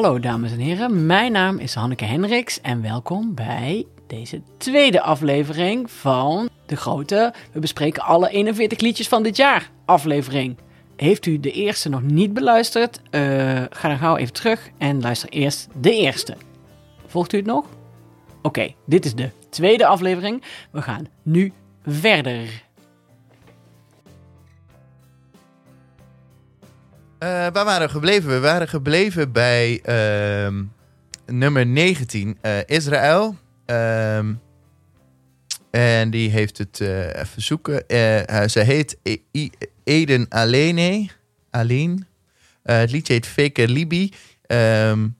Hallo dames en heren, mijn naam is Hanneke Hendricks en welkom bij deze tweede aflevering van de grote We bespreken alle 41 liedjes van dit jaar aflevering. Heeft u de eerste nog niet beluisterd? Uh, ga dan gauw even terug en luister eerst de eerste. Volgt u het nog? Oké, dit is de tweede aflevering. We gaan nu verder. Waar waren we gebleven? We waren gebleven bij uh, nummer 19, uh, Israël. Ehm, en die heeft het uh, even zoeken. ze heet e Eden Alene. Alleen. het liedje heet Fake Libi. Um,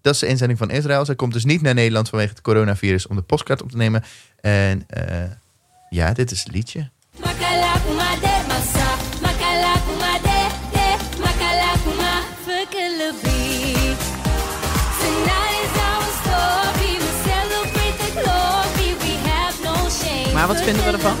dat is de inzending van Israël. Zij komt dus niet naar Nederland vanwege het coronavirus om de postkaart op te nemen. En ja, dit is het liedje. Maar wat vinden we ervan?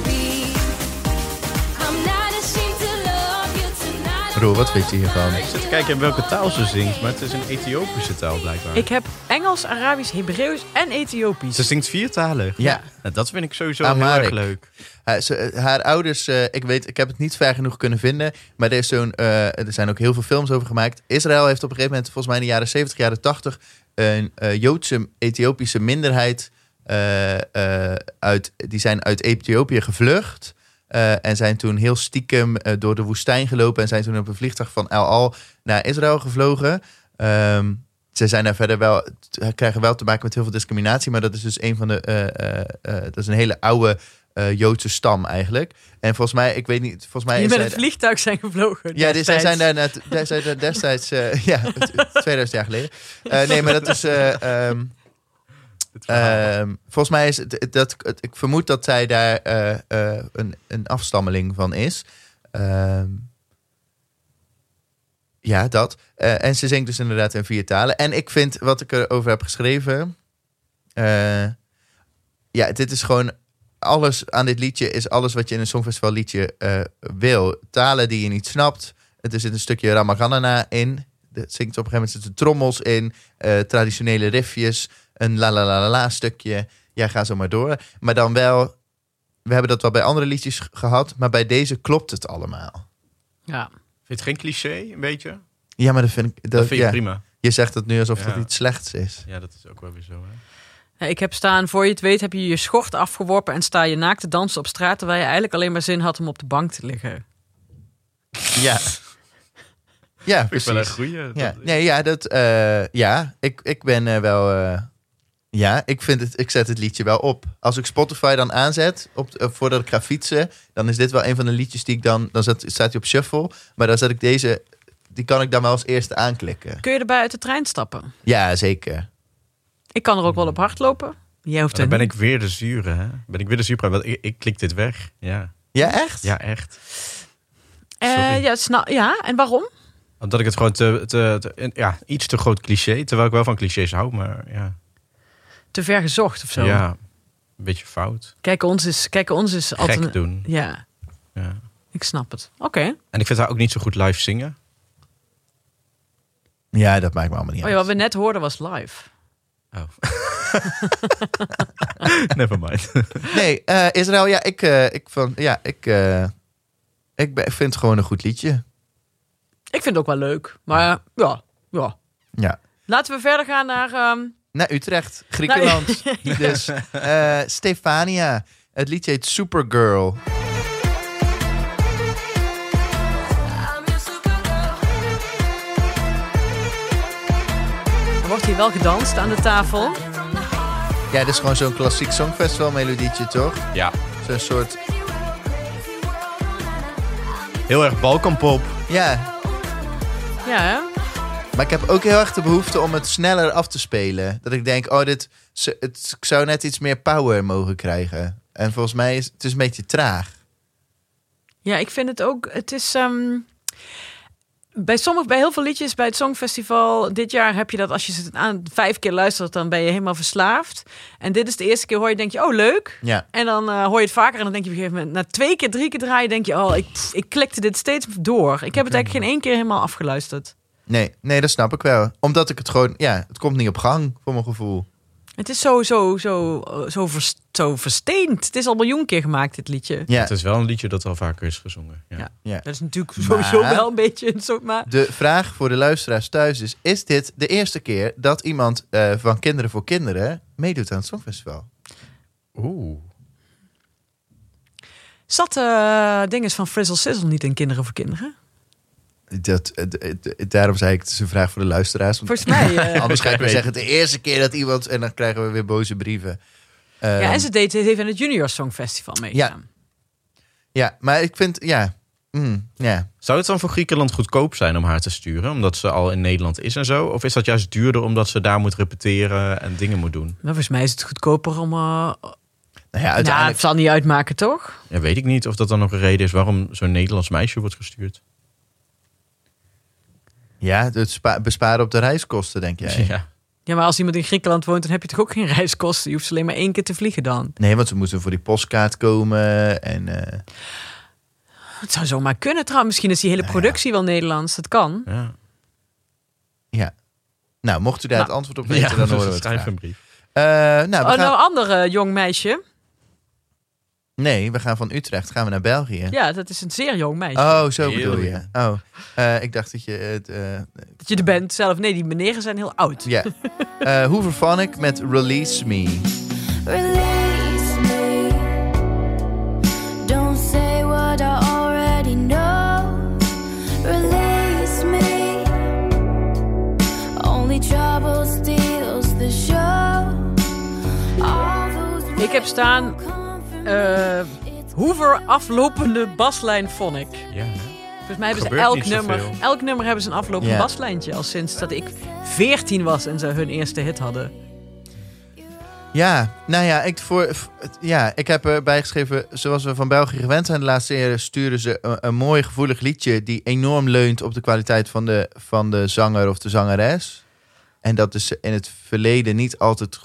Roel, wat vind je hiervan? Ik zit te kijken in welke taal ze zingt, maar het is een Ethiopische taal blijkbaar. Ik heb Engels, Arabisch, Hebreeuws en Ethiopisch. Ze zingt vier talen? Ja. Nou, dat vind ik sowieso heel erg leuk. Uh, ze, haar ouders, uh, ik weet, ik heb het niet ver genoeg kunnen vinden, maar er, is zo'n, uh, er zijn ook heel veel films over gemaakt. Israël heeft op een gegeven moment, volgens mij in de jaren 70, jaren 80, een Joodse Ethiopische minderheid uit, die zijn uit Ethiopië gevlucht. Uh, en zijn toen heel stiekem door de woestijn gelopen. En zijn toen op een vliegtuig van El Al naar Israël gevlogen. Um, ze zijn daar verder wel, krijgen wel te maken met heel veel discriminatie. Maar dat is dus een van de. dat is een hele oude Joodse stam eigenlijk. En volgens mij, ik weet niet, volgens mij... Die met het vliegtuig zijn gevlogen. Ja, die, zij zijn daar, net, zijn daar destijds, ja, 2000 jaar geleden. Nee, maar dat is... Um, Um, volgens mij is het, dat, ik vermoed dat zij daar uh, uh, een, een afstammeling van is. Um, ja, dat. Uh, en ze zingt dus inderdaad in vier talen. En ik vind wat ik erover heb geschreven. ja, dit is gewoon. Alles aan dit liedje is alles wat je in een Songfestival liedje wil. Talen die je niet snapt. Er zit een stukje Ramaganana in. Het zingt op een gegeven moment zitten trommels in. traditionele riffjes een la la la la stukje. Ja, ga zo maar door. Maar dan wel, we hebben dat wel bij andere liedjes gehad, maar bij deze klopt het allemaal. Ja. Vind je het geen cliché, een beetje? Ja, maar dat vind ik, dat, vind je prima. Je zegt het nu alsof ja. het iets slechts is. Ja, dat is ook wel weer zo. Hè? Ik heb staan, voor je het weet, heb je je schort afgeworpen en sta je naakt te dansen op straat, terwijl je eigenlijk alleen maar zin had om op de bank te liggen. Ja. Ja, precies. Ik wel een goeie. Ja, nee, ja, dat, uh, ja ik, ik ben uh, wel... Uh, ja, ik, vind het, ik zet het liedje wel op. Als ik Spotify dan aanzet, op, uh, voordat ik ga fietsen, dan is dit wel een van de liedjes die ik dan, dan zet, staat hij op shuffle. Maar dan zet ik deze, die kan ik dan wel als eerste aanklikken. Kun je erbij uit de trein stappen? Ja, zeker. Ik kan er ook wel op hardlopen. Jij hoeft dan ben ik weer de zure, hè? Ben ik weer de zure, want ik, ik klik dit weg. Ja. Ja, echt? Ja, echt. Uh, ja, snap, ja, en waarom? Omdat ik het gewoon te, te, te, ja, iets te groot cliché, terwijl ik wel van clichés hou, maar ja te ver gezocht of zo. Ja, een beetje fout. Kijk, ons is, kijk, ons is altijd. Gek doen. Ja. ja. Ik snap het. Oké. En ik vind haar ook niet zo goed live zingen. Ja, dat maakt me allemaal niet oh, uit. Ja, wat we net hoorden was live. Oh. Never mind. nee, uh, Israël, ja, ik, uh, ik, van, ja, ik, uh, ik vind het gewoon een goed liedje. Ik vind het ook wel leuk. Maar ja, ja. ja. Laten we verder gaan naar um, naar Utrecht, Griekenland. Nou, dus uh, Stefania. Het liedje heet Supergirl. Er wordt hier wel gedanst aan de tafel. Ja, dit is gewoon zo'n klassiek songfestival melodietje, toch? Ja. Zo'n soort... Heel erg balkanpop. Ja. Ja, hè? Maar ik heb ook heel erg de behoefte om het sneller af te spelen. Dat ik denk, oh, dit het, ik zou net iets meer power mogen krijgen. En volgens mij is het is een beetje traag. Ja, ik vind het ook. Het is. Um, bij, sommige, bij heel veel liedjes bij het Songfestival dit jaar heb je dat als je het aan vijf keer luistert, dan ben je helemaal verslaafd. En dit is de eerste keer hoor je, denk je, oh leuk. Ja. En dan uh, hoor je het vaker en dan denk je op een gegeven moment, na twee keer, drie keer draaien, denk je, oh, ik, ik klikte dit steeds door. Ik heb het eigenlijk geen één keer helemaal afgeluisterd. Nee, nee, dat snap ik wel. Omdat ik het gewoon, ja, het komt niet op gang voor mijn gevoel. Het is zo, zo, zo, zo, vers- zo versteend. Het is al miljoen keer gemaakt, dit liedje. Ja, Het is wel een liedje dat al vaker is gezongen. Ja. Ja. ja. Dat is natuurlijk Maar- sowieso wel een beetje een soort... Maar De vraag voor de luisteraars thuis is: is dit de eerste keer dat iemand eh, van Kinderen voor Kinderen meedoet aan het Songfestival? Oeh. zat eh dinges van Frizzle Sizzle niet in Kinderen voor Kinderen? Dat, eh, d- daarom zei ik, het is een vraag voor de luisteraars. Want Volgens mij... eh, anders ga ik weer zeggen, de eerste keer dat iemand... En dan krijgen we weer boze brieven. Ehm, ja, en ze deed het even in het Junior Songfestival meegedaan. ja, maar ik vind, ja... mm, ja. Zou het dan voor Griekenland goedkoop zijn om haar te sturen? Omdat ze al in Nederland is en zo? Of is dat juist duurder omdat ze daar moet repeteren en dingen moet doen? Maar volgens mij is het goedkoper om... eh Nou ja, nou, uiteindelijk... het zal niet uitmaken, toch? Ja, weet ik niet of dat dan nog een reden is waarom zo'n Nederlands meisje wordt gestuurd. Ja, het spa- besparen op de reiskosten, denk jij? Ja. Ja, maar als iemand in Griekenland woont, dan heb je toch ook geen reiskosten? Je hoeft alleen maar één keer te vliegen dan. Nee, want ze moeten voor die postkaart komen. En eh, Het zou zomaar kunnen trouwens. Misschien is die hele Nou ja. productie wel Nederlands. Dat kan. Ja. ja. Nou, mocht u daar Nou, het antwoord op weten, dan horen we het schrijf graag. een brief. Eh, nou, we Oh, gaan... nou, een ander eh, jong meisje. Nee, we gaan van Utrecht gaan we naar België. Ja, dat is een zeer jong meisje. Oh, zo Heel bedoel je. Oh, eh, ik dacht dat je het... eh, Dat je er bent zelf. Nee, die meneren zijn heel oud. ja. Eh Hooverphonic met Release Me. Release me. Don't say what I already know. Release me. Only trouble steals the show. All those Ik heb staan Hoover aflopende baslijn Phonic. Ja, hè? Volgens mij hebben ze elk nummer, elk nummer hebben ze een aflopend Ja. baslijntje. Al sinds dat ik 14 was en ze hun eerste hit hadden. Ja, nou ja, ik, voor, ja, ik heb erbij geschreven... zoals we van België gewend zijn de laatste jaren... sturen ze een, een mooi gevoelig liedje... die enorm leunt op de kwaliteit van de, van de zanger of de zangeres. En dat is in het verleden niet altijd...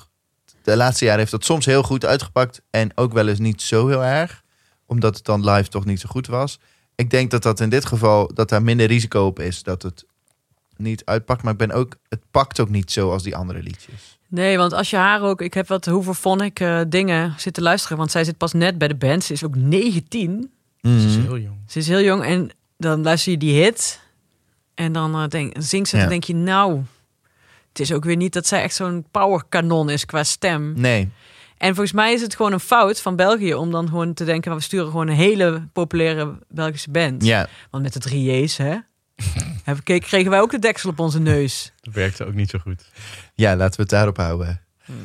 De laatste jaren heeft dat soms heel goed uitgepakt... en ook wel eens niet zo heel erg. Omdat het dan live toch niet zo goed was. Ik denk dat dat in dit geval... dat daar minder risico op is dat het niet uitpakt. Maar ik ben ook, het pakt ook niet zo als die andere liedjes. Nee, want als je haar ook... Ik heb wat Hoover Phonic eh, dingen zitten luisteren. Want zij zit pas net bij de band. Ze is ook 19. Ze is Mhm. heel jong. Ze is heel jong. En dan luister je die hit. En dan eh, denk, zingt ze. Ja. Dan denk je, nou... Het is ook weer niet dat zij echt zo'n powerkanon is qua stem. Nee, En volgens mij is het gewoon een fout van België om dan gewoon te denken, we sturen gewoon een hele populaire Belgische band. ja. Want met de drie J's, hè, kregen wij ook de deksel op onze neus. Dat werkte ook niet zo goed. Ja, laten we het daarop houden. Eh,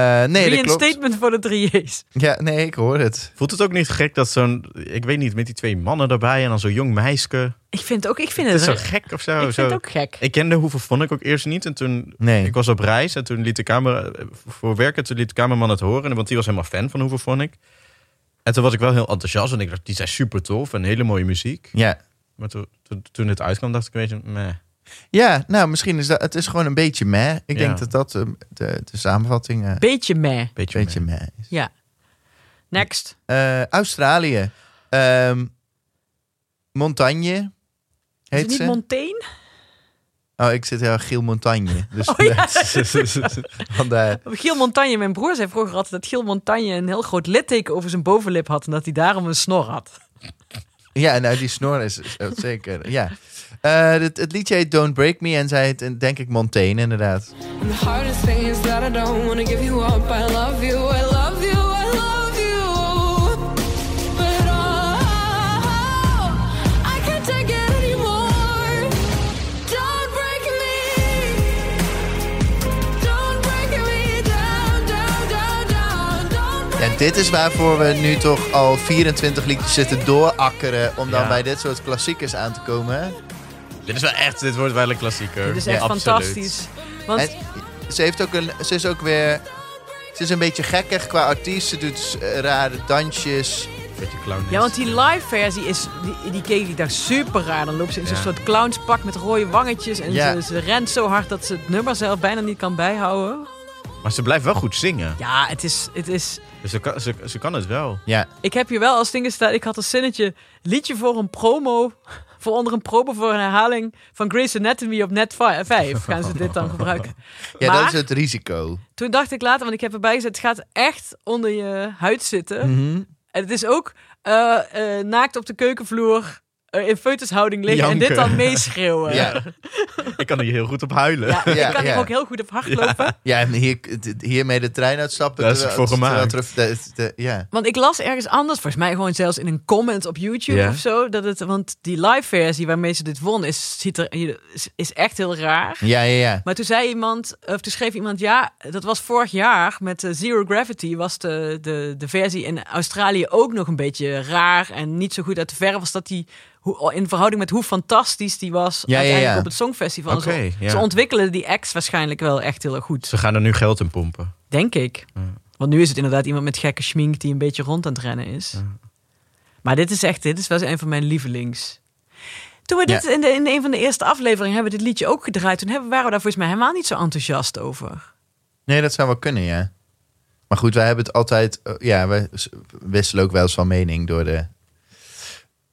nee, dat klopt. Reinstatement voor de drie J's. Ja, nee, ik hoor het. Voelt het ook niet gek dat zo'n, ik weet niet, met die twee mannen daarbij en dan zo'n jong meisje. Ik vind ook, ik vind Het het, is zo gek of zo. ik vind zo. het ook gek. Ik kende hoeveel vond ik ook eerst niet. En toen, Nee. ik was op reis en toen liet de kamer, voor werken, toen liet de kamerman het horen. Want die was helemaal fan van hoeveel vond ik. En toen was ik wel heel enthousiast. En ik dacht, die zijn super tof en hele mooie muziek. Ja. Maar toen, toen, toen het uitkwam, dacht ik een beetje, meh. Ja, nou, misschien is dat... Het is gewoon een beetje meh. Ik Ja. denk dat dat eh, de, de samenvatting eh, een Beetje meh. Beetje, beetje meh. meh is. Ja. Next. Eh, Australië. Ehm, Montagne. Is Heet het niet ze? Montaigne? oh, ik zit heel erg Giel Montagne. Dus Oh ja. vandaar. Giel Montagne, mijn broer zei vroeger altijd dat Giel Montagne een heel groot litteken over zijn bovenlip had. En dat hij daarom een snor had. Ja, nou, die snor is is zeker. Ja. Eh, het, het liedje heet Don't Break Me en zij heet, eh, denk ik, Montaigne, inderdaad. And the hardest thing is that I don't wanna give you up. I love you, I love you, I love you. But oh, I can't take it anymore. Don't break me. Don't break me down, down, down, down. Don't break Ja, dit is waarvoor we nu toch al 24 liedjes zitten doorakkeren om dan Ja. bij dit soort klassiekers aan te komen. Dit is wel echt, dit wordt wel een klassieker. Dit is echt fantastisch. Want En ze, heeft ook een, ze is ook weer... Ze is een beetje gekkig qua artiest. Ze doet eh, rare dansjes. Ja, want die live versie is, die, die keek ik daar super raar. Dan loopt ze in zo'n Ja. soort clownspak met rode wangetjes. En Ja. ze, ze rent zo hard dat ze het nummer zelf bijna niet kan bijhouden. Maar ze blijft wel goed zingen. Ja, het is, het is... Dus ze kan, ze, ze kan het wel. Ja, Ik heb hier wel als staan. Ik had een zinnetje. Liedje voor een promo voor onder een probe voor een herhaling van Grey's Anatomy op net 5 gaan ze dit dan gebruiken. Ja, maar dat is het risico. toen dacht ik later, want ik heb erbij gezet, het gaat echt onder je huid zitten. Mhm. En het is ook eh, eh, naakt op de keukenvloer eh, in foetushouding liggen en dit dan meeschreeuwen. Ja. Ik kan er hier heel goed op huilen. Ja, Ja, ik kan hier ja. ook heel goed op hardlopen. Ja, en hier, hiermee de trein uitstappen. Daar is het voor gemaakt. ja. Want ik las ergens anders, volgens mij gewoon zelfs in een comment op YouTube Ja. of zo, dat het, want die live versie waarmee ze dit won is, ziet er, is, is echt heel raar. ja, ja, ja. Maar toen zei iemand, of toen schreef iemand, ja, dat was vorig jaar met eh, Zero Gravity, was de, de, de versie in Australië ook nog een beetje raar en niet zo goed uit de verf, was dat die hoe, in verhouding met hoe fantastisch die was Ja, uiteindelijk ja. op het Songfestival. Ze, ze ontwikkelen die acts waarschijnlijk wel echt heel erg goed, Ze gaan er nu geld in pompen. denk ik. Want nu is het inderdaad iemand met gekke schmink die een beetje rond aan het rennen is. Maar dit is echt, dit is wel een van mijn lievelings. Toen we dit in, de, in een van de eerste afleveringen hebben we dit liedje ook gedraaid. Toen hebben, waren we daar volgens mij helemaal niet zo enthousiast over. Nee, dat zou wel kunnen, ja. Maar goed, wij hebben het altijd... eh, ja, we wisselen ook wel eens van mening door de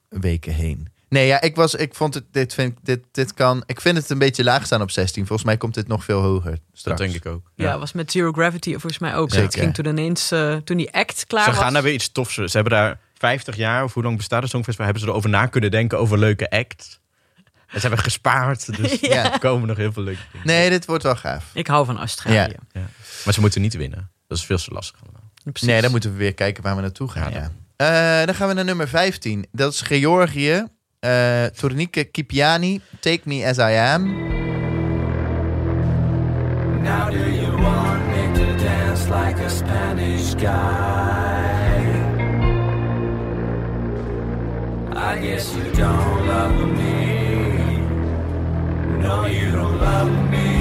weken heen. Nee, ja, ik was... Ik vond het... Dit, vind, ik- dit, dit kan... Ik vind het een beetje laag staan op 16. Volgens mij komt dit nog veel hoger Dat straks. denk ik ook. Ja, was met Zero Gravity volgens mij ook. Zeker. Het ging toen ineens, eh, toen die act klaar Ze was. gaan naar weer iets tofs. Ze hebben daar 50 jaar, of hoe lang bestaat het Songfestival, hebben ze erover na kunnen denken over leuke acts. En ze hebben gespaard, dus Ja. er komen nog heel veel leuke dingen. Nee, dit wordt wel gaaf. Ik hou van Australië. Ja. Ja. Maar ze moeten niet winnen. Dat is veel te lastig allemaal. Precies. Nee, dan moeten we weer kijken waar we naartoe gaan. Ja, Eh, dan gaan we naar nummer 15. Dat is Georgië. Eh Tornike Kipiani, Take Me As I Am. Now do you want me to dance like a Spanish guy? I guess you don't love me. No, you don't love me.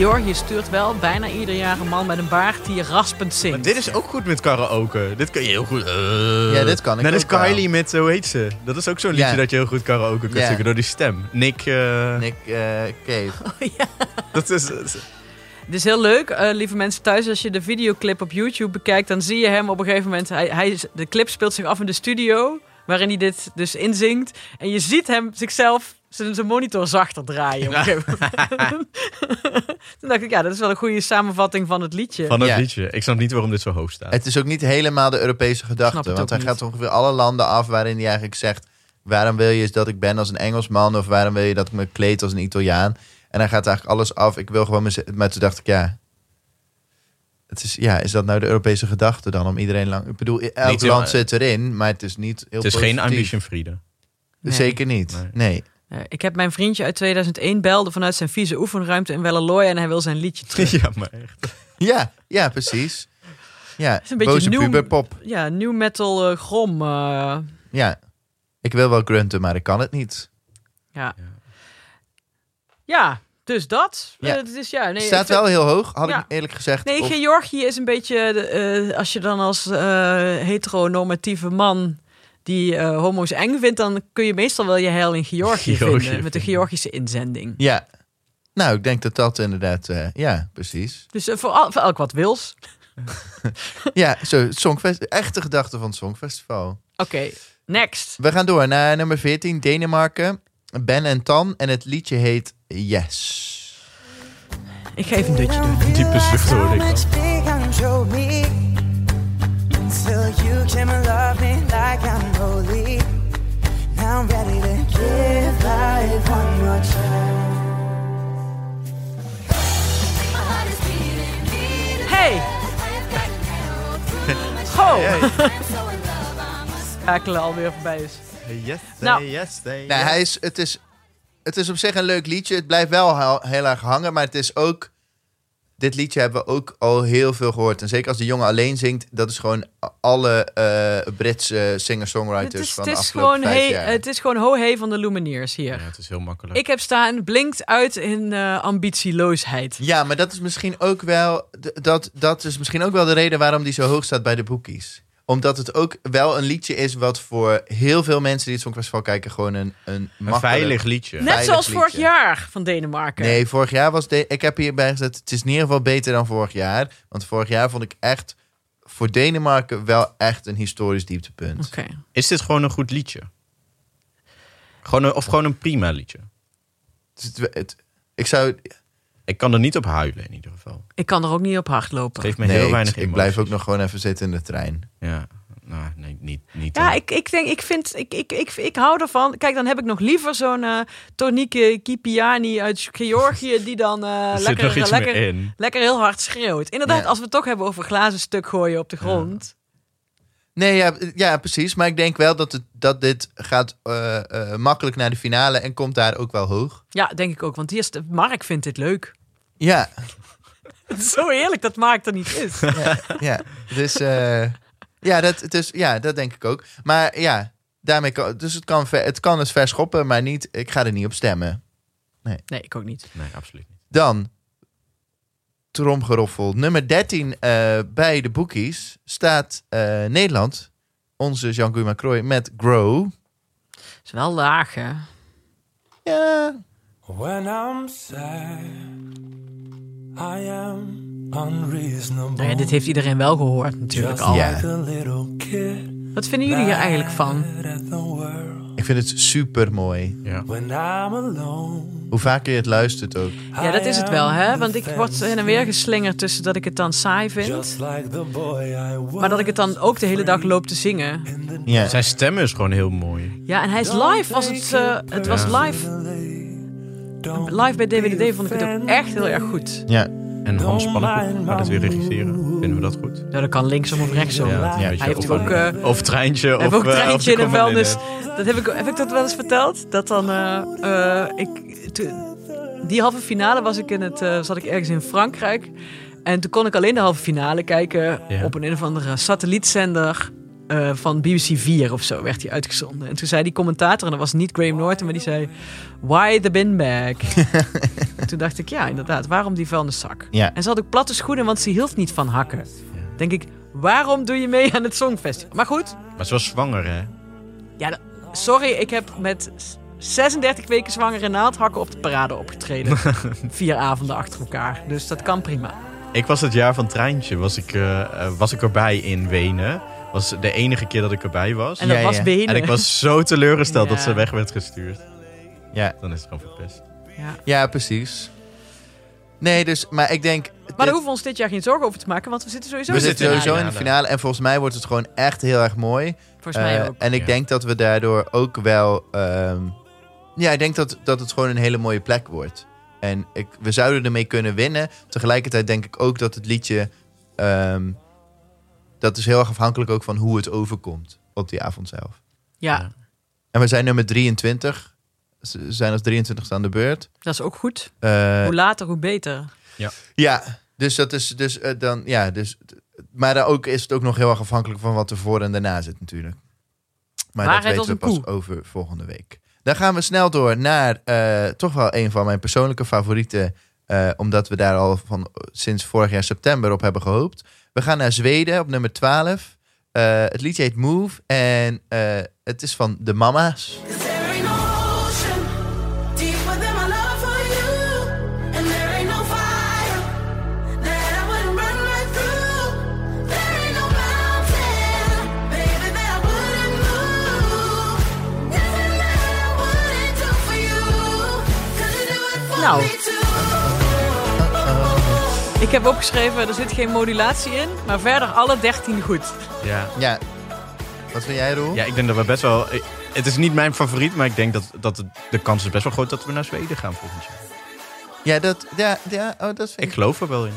Georgië stuurt wel bijna ieder jaar een man met een baard die raspend zingt. Maar dit is ook goed met karaoke. Dit kun je heel goed. eh. Ja, dit kan ik Net wel. Kylie met, hoe heet ze? Dat is ook zo'n liedje Ja. dat je heel goed karaoke kunt Ja. zingen door die stem. Nick, eh, Nick eh, Cave. dat is... Het is heel leuk, eh, lieve mensen thuis. Als je de videoclip op YouTube bekijkt, dan zie je hem op een gegeven moment. Hij, hij, is- de clip speelt zich af in de studio, waarin hij dit dus inzingt. En je ziet hem zichzelf zijn, zijn monitor zachter draaien. Moment. Toen dacht ik, ja, dat is wel een goede samenvatting van het liedje. Van het Ja. liedje. Ik snap niet waarom dit zo hoog staat. Het is ook niet helemaal de Europese gedachte. Want hij niet. gaat ongeveer alle landen af waarin hij eigenlijk zegt... waarom wil je dat ik ben als een Engelsman? Of waarom wil je dat ik me kleed als een Italiaan? En hij gaat eigenlijk alles af. Ik wil gewoon... Maar toen dacht ik, ja... Het is, ja, is dat nou de Europese gedachte dan? Om iedereen lang... Ik bedoel, elk land zit erin, maar het is niet heel het is geen ambition freedom. Nee. Zeker niet. Nee. Nee. Eh, ik heb mijn vriendje uit 2001 belde vanuit zijn vieze oefenruimte in Wellerlooy en hij wil zijn liedje terug. ja, maar echt. Ja, ja, precies. Ja, is een beetje puberpop. Ja, new metal eh, grom. eh, Ja. Ik wil wel grunten, maar ik kan het niet. ja. ja, dus dat. Ja. Het is, ja, nee, Staat vind- wel heel hoog, had Ja. ik eerlijk gezegd. Nee, Of- Georgië is een beetje, de, eh, als je dan als eh, heteronormatieve man die eh, homo's eng vindt, dan kun je meestal wel je heil in Georgië, Georgië vinden. Met de. Georgische inzending. Ja. Nou, ik denk dat dat inderdaad... eh, ja, precies. Dus eh, voor, al, voor elk wat wils. Ja, zo, Songfest, echte gedachte van het Songfestival. Oké, next. We gaan door naar nummer 14, Denemarken. Ben en Tan. En het liedje heet Yes. Ik ga even een dutje doen. Diepe zucht hoor ik. Me like I'm holy. Now I'm ready to give life one more chance. Hey! Ho! Schakelen alweer voorbij is. Yes, Nou. yes, Nee, hij is, het, is, het is op zich een leuk liedje. Het blijft wel heel, heel erg hangen, maar het is ook... Dit liedje hebben we ook al heel veel gehoord. En zeker als de jongen alleen zingt, dat is gewoon alle eh, Britse singer-songwriters is, van het, de is afgelopen gewoon vijf hey, jaar. het is gewoon ho hey van de Lumineers hier. Ja, het is heel makkelijk. Ik heb staan, blinkt uit in eh, ambitieloosheid. Ja, maar dat is misschien ook wel dat, dat is misschien ook wel de reden waarom die zo hoog staat bij de boekies. Omdat het ook wel een liedje is wat voor heel veel mensen die het Songfestival kijken gewoon een, een, veilig liedje. Net Veilig zoals vorig jaar van Denemarken. Nee, vorig jaar was de, ik heb hierbij gezet. Het is in ieder geval beter dan vorig jaar. Want vorig jaar vond ik echt voor Denemarken wel echt een historisch dieptepunt. Oké. Is dit gewoon een goed liedje? Gewoon een, of gewoon een prima liedje? Het, het- ik zou. Ik kan er niet op huilen in ieder geval. Ik kan er ook niet op hard Het lopen. geeft me Nee, heel ik, weinig ik emoties. blijf ook nog gewoon even zitten in de trein. Ja, nou, nee, niet. niet Ja, ik, ik denk, ik vind, ik, ik, ik, ik hou ervan. Kijk, dan heb ik nog liever zo'n Tornike Kipiani uit Georgië die dan zit lekker, nog iets lekker, meer in. lekker heel hard schreeuwt. Inderdaad, Ja. als we het toch hebben over glazen stuk gooien op de grond. Nee, ja, ja, precies. Maar ik denk wel dat, het, dat dit gaat eh, eh, makkelijk naar de finale en komt daar ook wel hoog. Ja, denk ik ook. Want die is, Mark vindt dit leuk. Ja, Het is zo eerlijk dat Mark er niet is. ja. Dus uh, ja, dat, dus, ja, dat denk ik ook. Maar ja, daarmee kan, dus het kan, ver, het kan het verschoppen, maar niet, ik ga er niet op stemmen. Nee, ik ook niet. Nee, absoluut niet. Dan, tromgeroffel, nummer 13 uh, bij de bookies staat uh, Nederland. Onze Jean-Guy Macroy met Grow. Is wel laag, hè? Ja. When I'm sad, I am unreasonable. Nou ja, dit heeft iedereen wel gehoord natuurlijk Just al. Ja. Wat vinden jullie hier eigenlijk van? Ik vind het super mooi. Ja. Hoe vaker je het luistert ook. Ja, dat is het wel, hè? Want ik word heen en weer geslingerd tussen dat ik het dan saai vind... maar dat ik het dan ook de hele dag loop te zingen. Ja. Zijn stem is gewoon heel mooi. Ja, en hij is live. Was het, eh, het was live. Live bij DWDD vond ik het ook echt heel erg goed. ja. En Hans Pannenkoek gaat het weer regisseren. Vinden we dat goed? Ja, dat kan linksom of rechtsom. Ja, Ja, een beetje hij heeft of ook, een- eh, of treintje. Hij of, heeft ook eh, treintje in de een vuilnis. Dat heb ik, heb ik dat wel eens verteld? Dat dan, eh, eh, ik, die halve finale was ik in het, eh, zat ik ergens in Frankrijk. En toen kon ik alleen de halve finale kijken Ja. op een, een of andere satellietzender eh, van BBC 4 of zo werd die uitgezonden. En toen zei die commentator, en dat was niet Graham Norton, maar die zei, why the bin bag? En toen dacht ik, ja inderdaad, waarom die vuilniszak? Ja. En ze had ook platte schoenen, want ze hield niet van hakken. Denk ik, waarom doe je mee aan het Songfestival? Maar goed, Maar ze was zwanger, hè? ja, sorry, ik heb met s- 36 weken zwanger in naaldhakken op de parade opgetreden. Vier avonden achter elkaar. Dus dat kan prima. Ik was het jaar van Treintje, was ik, eh, eh, was ik erbij in Wenen. Was de enige keer dat ik erbij was. En dat Ja, was ja. benen. En ik was zo teleurgesteld Ja. dat ze weg werd gestuurd. Ja. Dan is het gewoon verpest. Ja. ja, precies. Nee, dus, maar ik denk... Maar daar hoeven we ons dit jaar geen zorgen over te maken, want we zitten sowieso we in de zitten sowieso in de finale en volgens mij wordt het gewoon echt heel erg mooi. Volgens mij Eh, ook. En ik Ja. denk dat we daardoor ook wel... ehm, ja, ik denk dat, dat het gewoon een hele mooie plek wordt. En ik, we zouden ermee kunnen winnen. Tegelijkertijd denk ik ook dat het liedje... ehm, dat is heel erg afhankelijk ook van hoe het overkomt op die avond zelf. Ja, En we zijn nummer 23. Ze zijn als 23 aan de beurt. dat is ook goed. Eh, hoe later, hoe beter. Ja, dus dat is dus eh, dan ja, dus maar dan ook is het ook nog heel erg afhankelijk van wat er voor en daarna zit natuurlijk. Maar Waarheid dat weten we pas over volgende week. Dan gaan we snel door naar eh, toch wel een van mijn persoonlijke favorieten, eh, omdat we daar al van sinds vorig jaar september op hebben gehoopt. We gaan naar Zweden op nummer 12. Eh, het liedje heet Move en eh, het is van de Mama's. There ain't no ocean deeper than my love for you, and there ain't no fire that I wouldn't run right through. There ain't no mountain, baby, that I wouldn't move. Nothing that I wouldn't do for you. 'Cause you do it for Nou. Ik heb opgeschreven, er zit geen modulatie in, maar verder alle 13 goed. Ja. Ja. Wat vind jij, Roel? ja, ik denk dat we best wel... ik- Het is niet mijn favoriet, maar ik denk dat, dat de kans is best wel groot dat we naar Zweden gaan volgend jaar. Ja, dat, ja, ja, oh, dat vind Ik ik. geloof er wel in.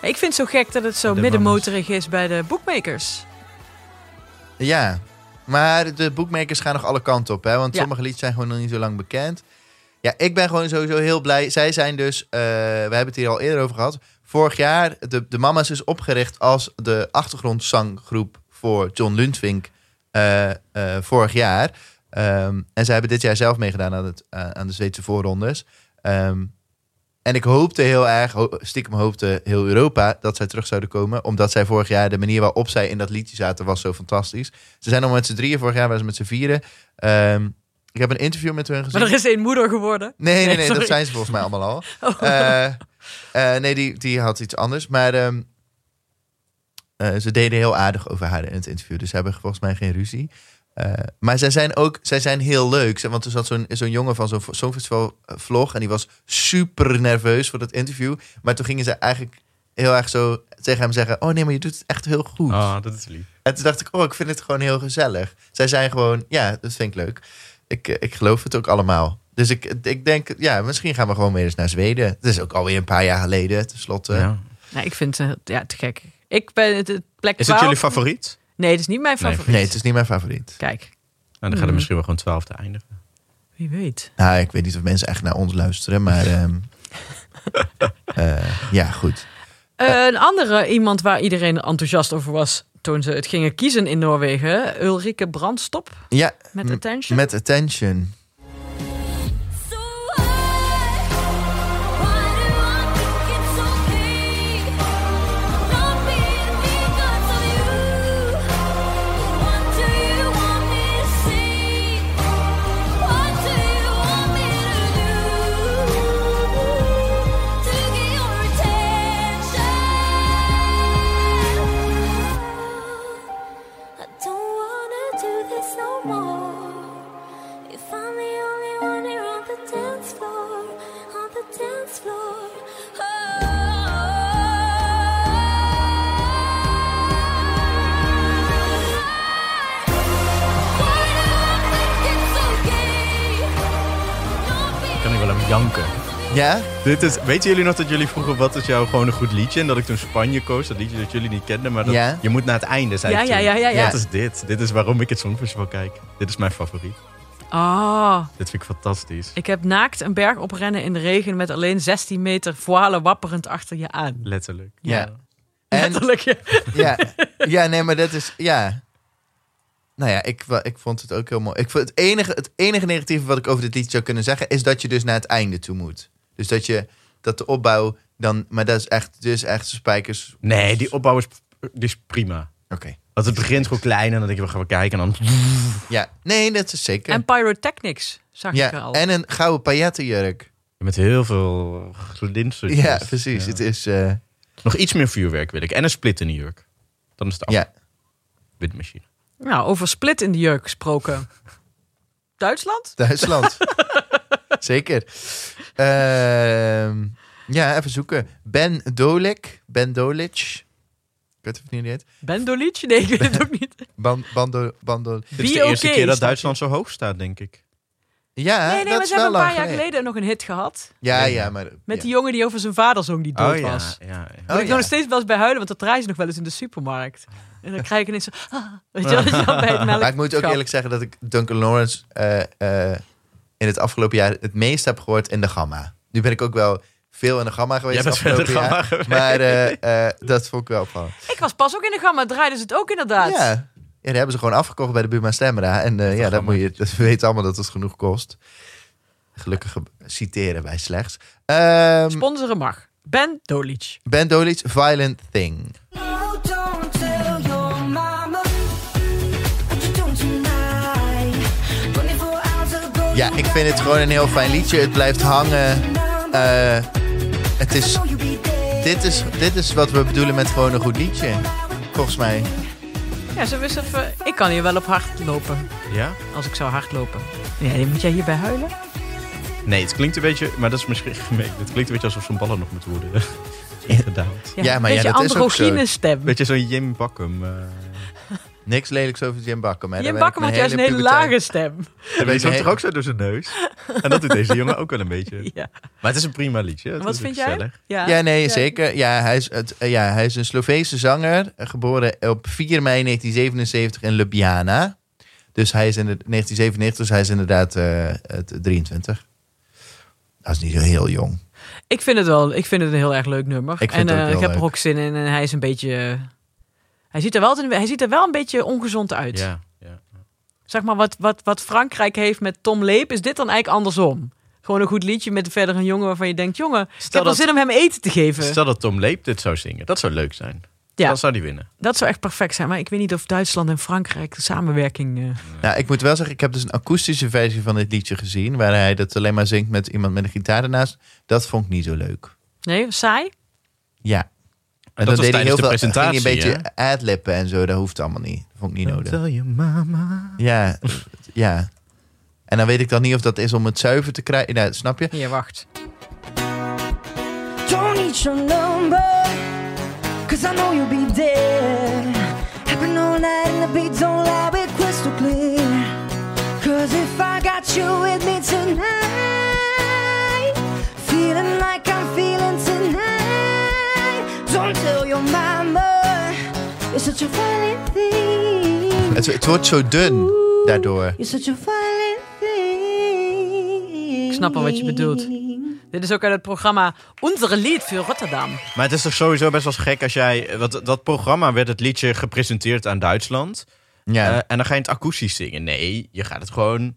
Ik vind het zo gek dat het zo De middenmotorig is bij de bookmakers. Ja, maar de boekmakers gaan nog alle kanten op, hè? Want Ja. sommige liedjes zijn gewoon nog niet zo lang bekend. Ja, ik ben gewoon sowieso heel blij. Zij zijn dus, eh, we hebben het hier al eerder over gehad. Vorig jaar, de, de Mama's is opgericht als de achtergrondzanggroep voor John Lundvink eh, eh, vorig jaar. Ehm, en zij hebben dit jaar zelf meegedaan aan, het, aan aan de Zweedse voorrondes. Ehm, en ik hoopte heel erg, stiekem hoopte heel Europa dat zij terug zouden komen. Omdat zij vorig jaar, de manier waarop zij in dat liedje zaten, was zo fantastisch. Ze zijn nog met z'n drieën, vorig jaar waren ze met z'n vieren. Ehm, ik heb een interview met hun gezien. Maar er is één moeder geworden. Nee, nee, Nee, dat zijn ze volgens mij allemaal al. Oh. Eh, eh, nee, die, die had iets anders. Maar ehm, eh, ze deden heel aardig over haar in het interview. Dus ze hebben volgens mij geen ruzie. Eh, maar zij zijn ook zij zijn heel leuk. Want er zat zo'n zo'n jongen van zo'n Songfestival vlog. En die was super nerveus voor dat interview. Maar toen gingen ze eigenlijk heel erg zo tegen hem zeggen... Oh nee, maar je doet het echt heel goed. Ah, dat is lief. En toen dacht ik, oh, ik vind het gewoon heel gezellig. Zij zijn gewoon, ja, dat vind ik leuk. Ik, ik geloof het ook allemaal. Dus ik, ik denk, ja, misschien gaan we gewoon weer eens naar Zweden. Het is ook alweer een paar jaar geleden, tenslotte. Ja. Nee, ik vind het ja, te gek. Ik ben het, het plek Is het 12. jullie favoriet? Nee, het is niet mijn favoriet. Nee, het is niet mijn favoriet. Kijk, Nou, dan gaat Hmm. het misschien wel gewoon twaalfde eindigen. wie weet. Nou, ik weet niet of mensen echt naar ons luisteren, maar ehm, eh, ja, goed. Eh, een andere iemand waar iedereen enthousiast over was toen ze het gingen kiezen in Noorwegen. Ulrike Brandstop Ja, met Attention. met Attention. Janken. Ja? Dit is, weten jullie nog dat jullie vroegen wat is jou gewoon een goed liedje? En dat ik toen Spanje koos, dat liedje dat jullie niet kenden. Maar dat, Ja. je moet naar het einde, zei Ja, ik ja, ja, ja, ja. Wat is dit? Dit is waarom ik het Songfestival kijk. Dit is mijn favoriet. Ah, Dit vind ik fantastisch. ik heb naakt een berg oprennen in de regen met alleen 16 meter voile wapperend achter je aan. Letterlijk. Ja. En, Letterlijk. ja. ja, ja, nee, maar dat is, ja. Nou ja, ik, ik vond het ook heel mooi. Ik vond het, enige, het enige negatieve wat ik over dit liedje zou kunnen zeggen... is dat je dus naar het einde toe moet. Dus dat je, dat de opbouw dan... Maar dat is echt, dus echt spijkers. Nee, die opbouw is, die is prima. Oké. Want het begint gewoon klein en dan denk je, we gaan we kijken. En dan... Ja, nee, dat is zeker. En pyrotechnics zag ik er ja, al. en een gouden paillettenjurk. Met heel veel glinstertjes. Ja, precies. Ja. Het is, eh, Nog iets meer vuurwerk wil ik. En een split in de jurk. Dan is het af. ja. Windmachine. Nou, over split in de jurk gesproken. Duitsland? Duitsland. Zeker. Ehm, ja, even zoeken. Ben Dolik. Ben Dolic. Ik weet even niet heet. Bendolic? Nee, ik weet het ook niet. Ban, bando, bando. Dit is de eerste okay, keer dat Duitsland zo hoog staat, denk ik. Ja, nee, nee, dat maar is ze wel hebben een paar jaar geleden nog een hit gehad. Ja, Ja, maar... Met ja. die jongen die over zijn vader zong die dood oh, ja, was. ja, ja. Ik ja. nog steeds wel eens bij huilen, want dat draaien ze nog wel eens in de supermarkt. En dan krijg ik ineens zo... ah, weet je wel, dat je dan bij het melk Maar ik moet ook eerlijk zeggen dat ik Duncan Lawrence eh, eh, in het afgelopen jaar het meest heb gehoord in de Gamma. Nu ben ik ook wel veel in de Gamma geweest Jij het bent afgelopen gamma jaar. geweest. Maar eh, eh, dat vond ik wel van. Ik was pas ook in de gamma, draaiden ze het ook inderdaad. Ja. ja, die hebben ze gewoon afgekocht bij de Buma Stemra. En eh, ja, dat, moet je, dat we weten allemaal dat het genoeg kost. Gelukkig citeren wij slechts. Ehm, Sponsoren mag. Ben Dolic. ben Dolic, Violent Thing. Ja, ik vind het gewoon een heel fijn liedje. Het blijft hangen. Eh, het is, dit, is, dit is wat we bedoelen met gewoon een goed liedje. Volgens mij. Ja, ze wist even... Ik kan hier wel op hard lopen, Ja? als ik zou hard lopen. Ja, moet jij hierbij huilen? Nee, het klinkt een beetje... Maar dat is misschien gemeen. Het klinkt een beetje alsof zo'n ballen nog moeten worden ingedaald. Ja, maar ja, dat is ook zo. stem. Beetje zo'n Jim Bakkum. eh Niks lelijks over Jim Bakker. Maar Jim Bakker had juist een hele lage stem. En toch ook zo door zijn neus? En dat doet deze jongen ook wel een beetje. Ja. Maar het is een prima liedje. Het Wat vind gezellig. jij? Ja, nee, zeker. Ja hij, is het, eh, ja, hij is een Sloveense zanger. eh, Geboren op 4 mei 1977 in Ljubljana. Dus hij is in de 1997, dus hij is inderdaad eh, het 23. Dat is niet zo heel jong. Ik vind het wel. Ik vind het een heel erg leuk nummer. Ik vind en het ook eh, heel ik heb er ook zin in. En hij is een beetje. Hij ziet er wel, hij ziet er wel een beetje ongezond uit. Ja, ja. Zeg maar wat, wat, wat Frankrijk heeft met Tom Leep, is dit dan eigenlijk andersom. Gewoon een goed liedje met verder een jongen waarvan je denkt... jongen, ik heb wel dat- zin om hem eten te geven. Stel dat Tom Leep dit zou zingen. Dat zou leuk zijn. Ja. Dan zou die winnen. Dat zou echt perfect zijn. Maar ik weet niet of Duitsland en Frankrijk de samenwerking... eh, Nou, ik moet wel zeggen, ik heb dus een akoestische versie van dit liedje gezien. Waar hij dat alleen maar zingt met iemand met een gitaar ernaast. Dat vond ik niet zo leuk. Nee, saai? Ja. En dat was deed hij tijdens de ging hij presentatie, een beetje adlippen en zo. Dat hoeft allemaal niet. Dat vond ik niet nodig. Tell your mama. Ja, ja. En dan weet ik dan niet of dat is om het zuiver te krijgen. Nou, snap je? Hier, wacht. Don't need your number, cause I know you'll be dead. Happen all night and the beat don't lie, we're crystal clear. Cause if I got you with me tonight, feeling like I'm feeling tonight, don't tell your mama, you're such a violent thing. Het, het wordt zo dun daardoor. You're such a violent thing. Ik snap al wat je bedoelt. Dit is ook uit het programma Onze Lied voor Rotterdam. Maar het is toch sowieso best wel gek als jij... Want dat programma werd het liedje gepresenteerd aan Duitsland. Ja. Eh, en dan ga je het akoestisch zingen. Nee, je gaat het gewoon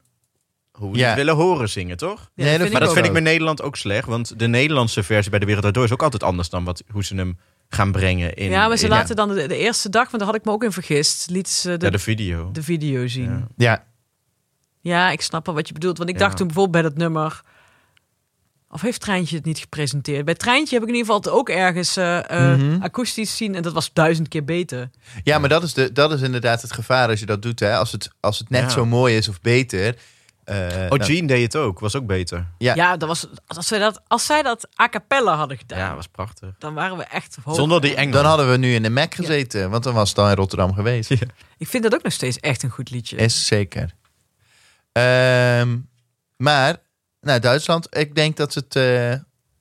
hoe we Ja. het willen horen zingen, toch? Ja, Nee, dat dat vind Maar dat ook. vind ik met Nederland ook slecht. Want de Nederlandse versie bij De Wereld Daardoor is ook altijd anders dan wat, hoe ze hem gaan brengen in, Ja, maar ze in- laten dan de, de eerste dag, want daar had ik me ook in vergist, liet ze de, ja, de video. de video zien. Ja. Ja. ja. ik snap wel wat je bedoelt. Want ik Ja. dacht toen bijvoorbeeld bij dat nummer... Of heeft Treintje het niet gepresenteerd? Bij Treintje heb ik in ieder geval het ook ergens eh, eh, Mhm. akoestisch zien. En dat was duizend keer beter. ja, maar dat is, de, dat is inderdaad het gevaar als je dat doet. Hè? Als, het, als het net Ja. zo mooi is of beter. Eh, Oh, dan- Gene deed het ook. Was ook beter. Ja. Ja, dat was, als, zij dat, als zij dat a cappella hadden gedaan, Ja, was prachtig. dan waren we echt hoog. Zonder die Engel. Dan hadden we nu in de Mac gezeten. Want dan was het al in Rotterdam geweest. Ik vind dat ook nog steeds echt een goed liedje. Is zeker. Ehm, maar, nou, Duitsland. Ik denk dat het... eh,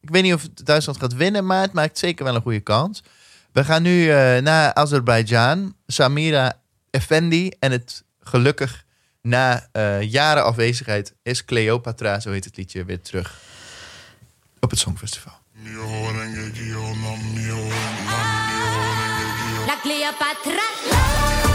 ik weet niet of het Duitsland gaat winnen, maar het maakt zeker wel een goede kans. We gaan nu eh, naar Azerbeidzjan. Samira Effendi. En het gelukkig na eh, jaren afwezigheid is Cleopatra, zo heet het liedje, weer terug op het Songfestival. La Cleopatra.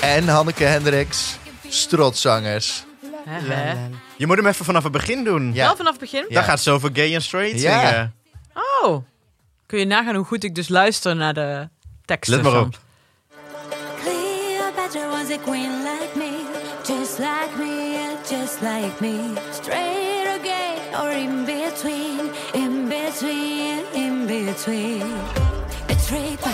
En Hanneke Hendricks, strotzangers. Je moet hem even vanaf het begin doen. Ja. Wel vanaf het begin? Ja. Dan gaat ze over gay en straight Ja. zingen. Oh. Kun je nagaan hoe goed ik dus luister naar de teksten Let maar van- op. Cleopatra was a queen like me, just like me, yeah, just like me. Straight or gay or in between, in between, in between. Betrayed by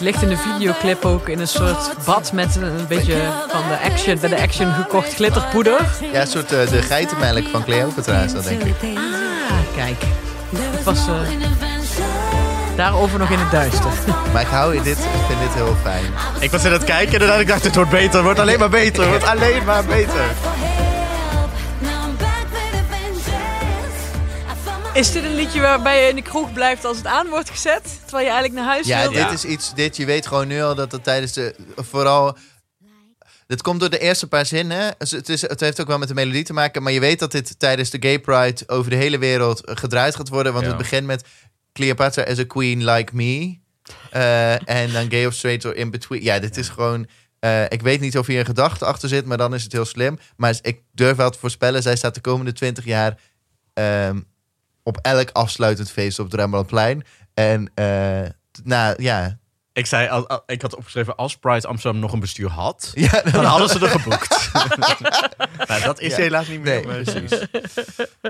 Ze ligt in de videoclip ook in een soort bad met een beetje van de action, bij de action gekocht glitterpoeder. Ja, een soort eh, de geitenmelk van Cleopatra is dat, denk ik. Ah, kijk. Ik was eh, daarover nog in het duister. Maar ik hou dit, ik vind dit heel fijn. Ik was in het kijken en ik dacht, het wordt beter. Het wordt alleen maar beter. Het wordt alleen maar beter. Is dit een liedje waarbij je in de kroeg blijft als het aan wordt gezet? Terwijl je eigenlijk naar huis Ja, wil? dit is iets, dit, je weet gewoon nu al dat het tijdens de, vooral... Dit komt door de eerste paar zinnen. Het, is, het heeft ook wel met de melodie te maken. Maar je weet dat dit tijdens de Gay Pride over de hele wereld gedraaid gaat worden. Want Ja. het begint met Cleopatra as a queen like me. Eh, en dan gay of straight or in between. Ja, dit is gewoon... eh, ik weet niet of hier een gedachte achter zit, maar dan is het heel slim. Maar ik durf wel te voorspellen, zij staat de komende twintig jaar ehm, op elk afsluitend feest op het Rembrandtplein. En t- nou ja, Ik zei, al- al- ik had opgeschreven, als Pride Amsterdam nog een bestuur had, ja dan hadden ze er geboekt. nou, dat is Ja. helaas niet meer. Nee, precies.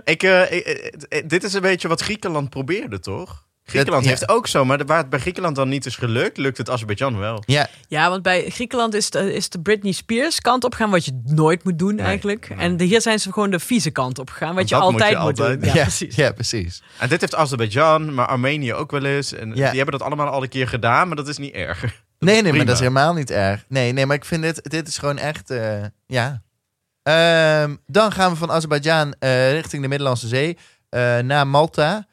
Ik, eh, ik- eh, dit is een beetje wat Griekenland probeerde, toch? Griekenland ja. heeft ook zo, maar waar het bij Griekenland dan niet is gelukt, lukt het Azerbeidzjan wel. ja, Ja, want bij Griekenland is de, is de Britney Spears kant op gaan, wat je nooit moet doen eigenlijk. nee. En de, hier zijn ze gewoon de vieze kant op gegaan, wat Want je moet altijd je moet, altijd. doen. Ja, ja, precies. ja, precies. En dit heeft Azerbeidzjan, maar Armenië ook wel eens. En Ja. die hebben dat allemaal al een keer gedaan, maar dat is niet erg. Nee, nee, maar dat is helemaal niet erg. Nee, nee, maar ik vind dit, dit is gewoon echt, eh, ja. Ehm, dan gaan we van Azerbeidzjan eh, richting de Middellandse Zee eh, naar Malta.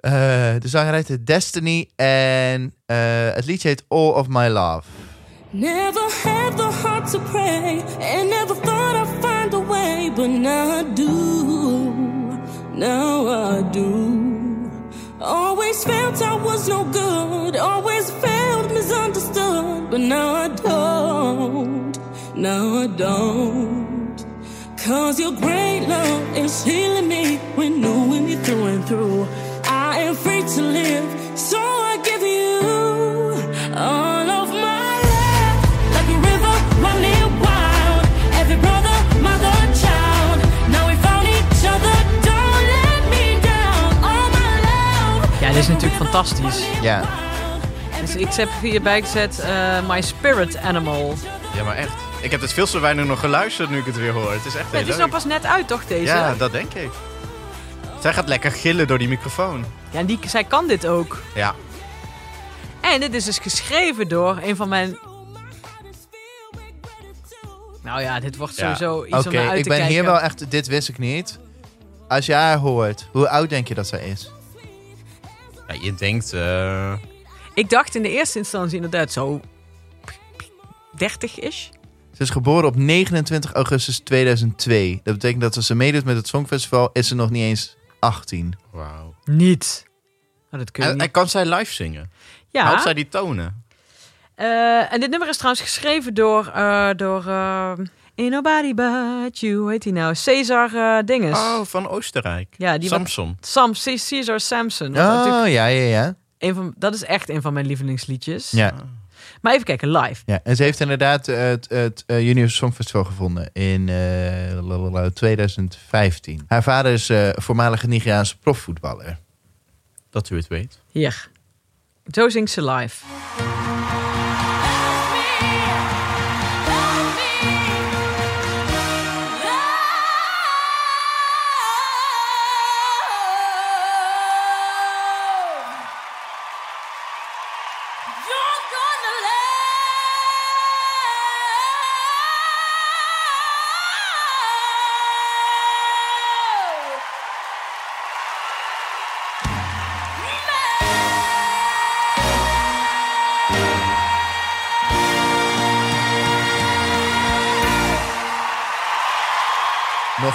Eh, de zanger heet Destiny en eh, het liedje heet All of My Love. Never had the heart to pray, and never thought I'd find a way, but now I do. Now I do. Always felt I was no good, always felt misunderstood, but now I don't. Now I don't. Cause your great love is healing me, renewing me through and through. I am free to live, so I give you all of my love. Like a river running wild. Every brother, mother, child. Now we found each other, don't let me down. All my love. Ja, dit is natuurlijk fantastisch. Ja, Dus ik heb hierbij gezet eh, My Spirit Animal. Ja, maar echt. Ik heb het veel te weinig nog geluisterd nu ik het weer hoor. Het is echt Ja, heel het is leuk. nou pas net uit, toch, deze? Ja, dat denk ik. Zij gaat lekker gillen door die microfoon. Ja, en die, zij kan dit ook. Ja. En dit is dus geschreven door een van mijn... Nou ja, dit wordt Ja. sowieso iets oké. om naar uit Ik te ben kijken. hier wel echt... Dit wist ik niet. Als je haar hoort, hoe oud denk je dat zij is? ja je denkt... eh, Ik dacht in de eerste instantie inderdaad zo... 30 is. Ze is geboren op 29 augustus 2002. Dat betekent dat als ze meedoet met het Songfestival, is ze nog niet eens 18. Wauw. Niet. Dat kun je En, niet. en kan zij live zingen? Ja. Houdt zij die tonen? Eh, en dit nummer is trouwens geschreven door... eh door eh, Ain't Nobody But You, hoe heet hij nou? Cesar eh Dinges. Oh, van Oostenrijk. Ja, die wat- Samson. Sam, C- Caesar Samson. Wat natuurlijk Oh, ja, ja, ja. een van, dat is echt een van mijn lievelingsliedjes. Ja, Maar even kijken, live. ja. En ze heeft inderdaad eh, het, het eh, Junior Songfestival gevonden in eh, lalala, 2015. Haar vader is eh, voormalige Nigeriaanse profvoetballer. Dat u het weet. Hier. Zo zingt ze live.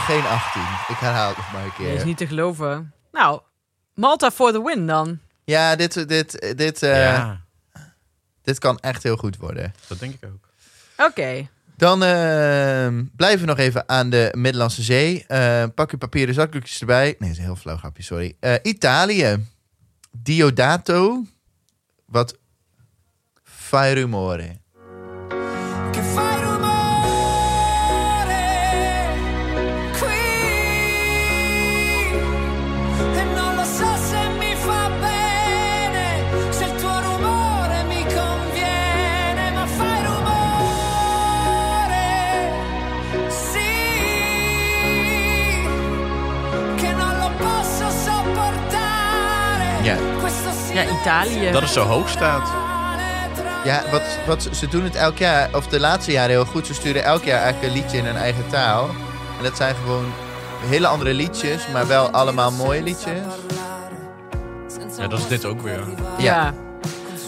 Geen 18. Ik herhaal het nog maar een Dat is keer. niet te geloven. Nou, Malta for the win dan. Ja, dit, dit, dit, eh, ja, dit kan echt heel goed worden. dat denk ik ook. Oké. Dan eh, blijven we nog even aan de Middellandse Zee. Eh, pak je papieren zakdoekjes erbij. Nee, dat is een heel flauw grapje, sorry. Eh, Italië. Diodato. Wat? Fai rumore. Italië. Dat het zo hoog staat. Ja, wat, wat, ze doen het elk jaar, of de laatste jaren heel goed. Ze sturen elk jaar eigenlijk een liedje in hun eigen taal. En dat zijn gewoon hele andere liedjes, maar wel allemaal mooie liedjes. Ja, dat is dit ook weer. Ja.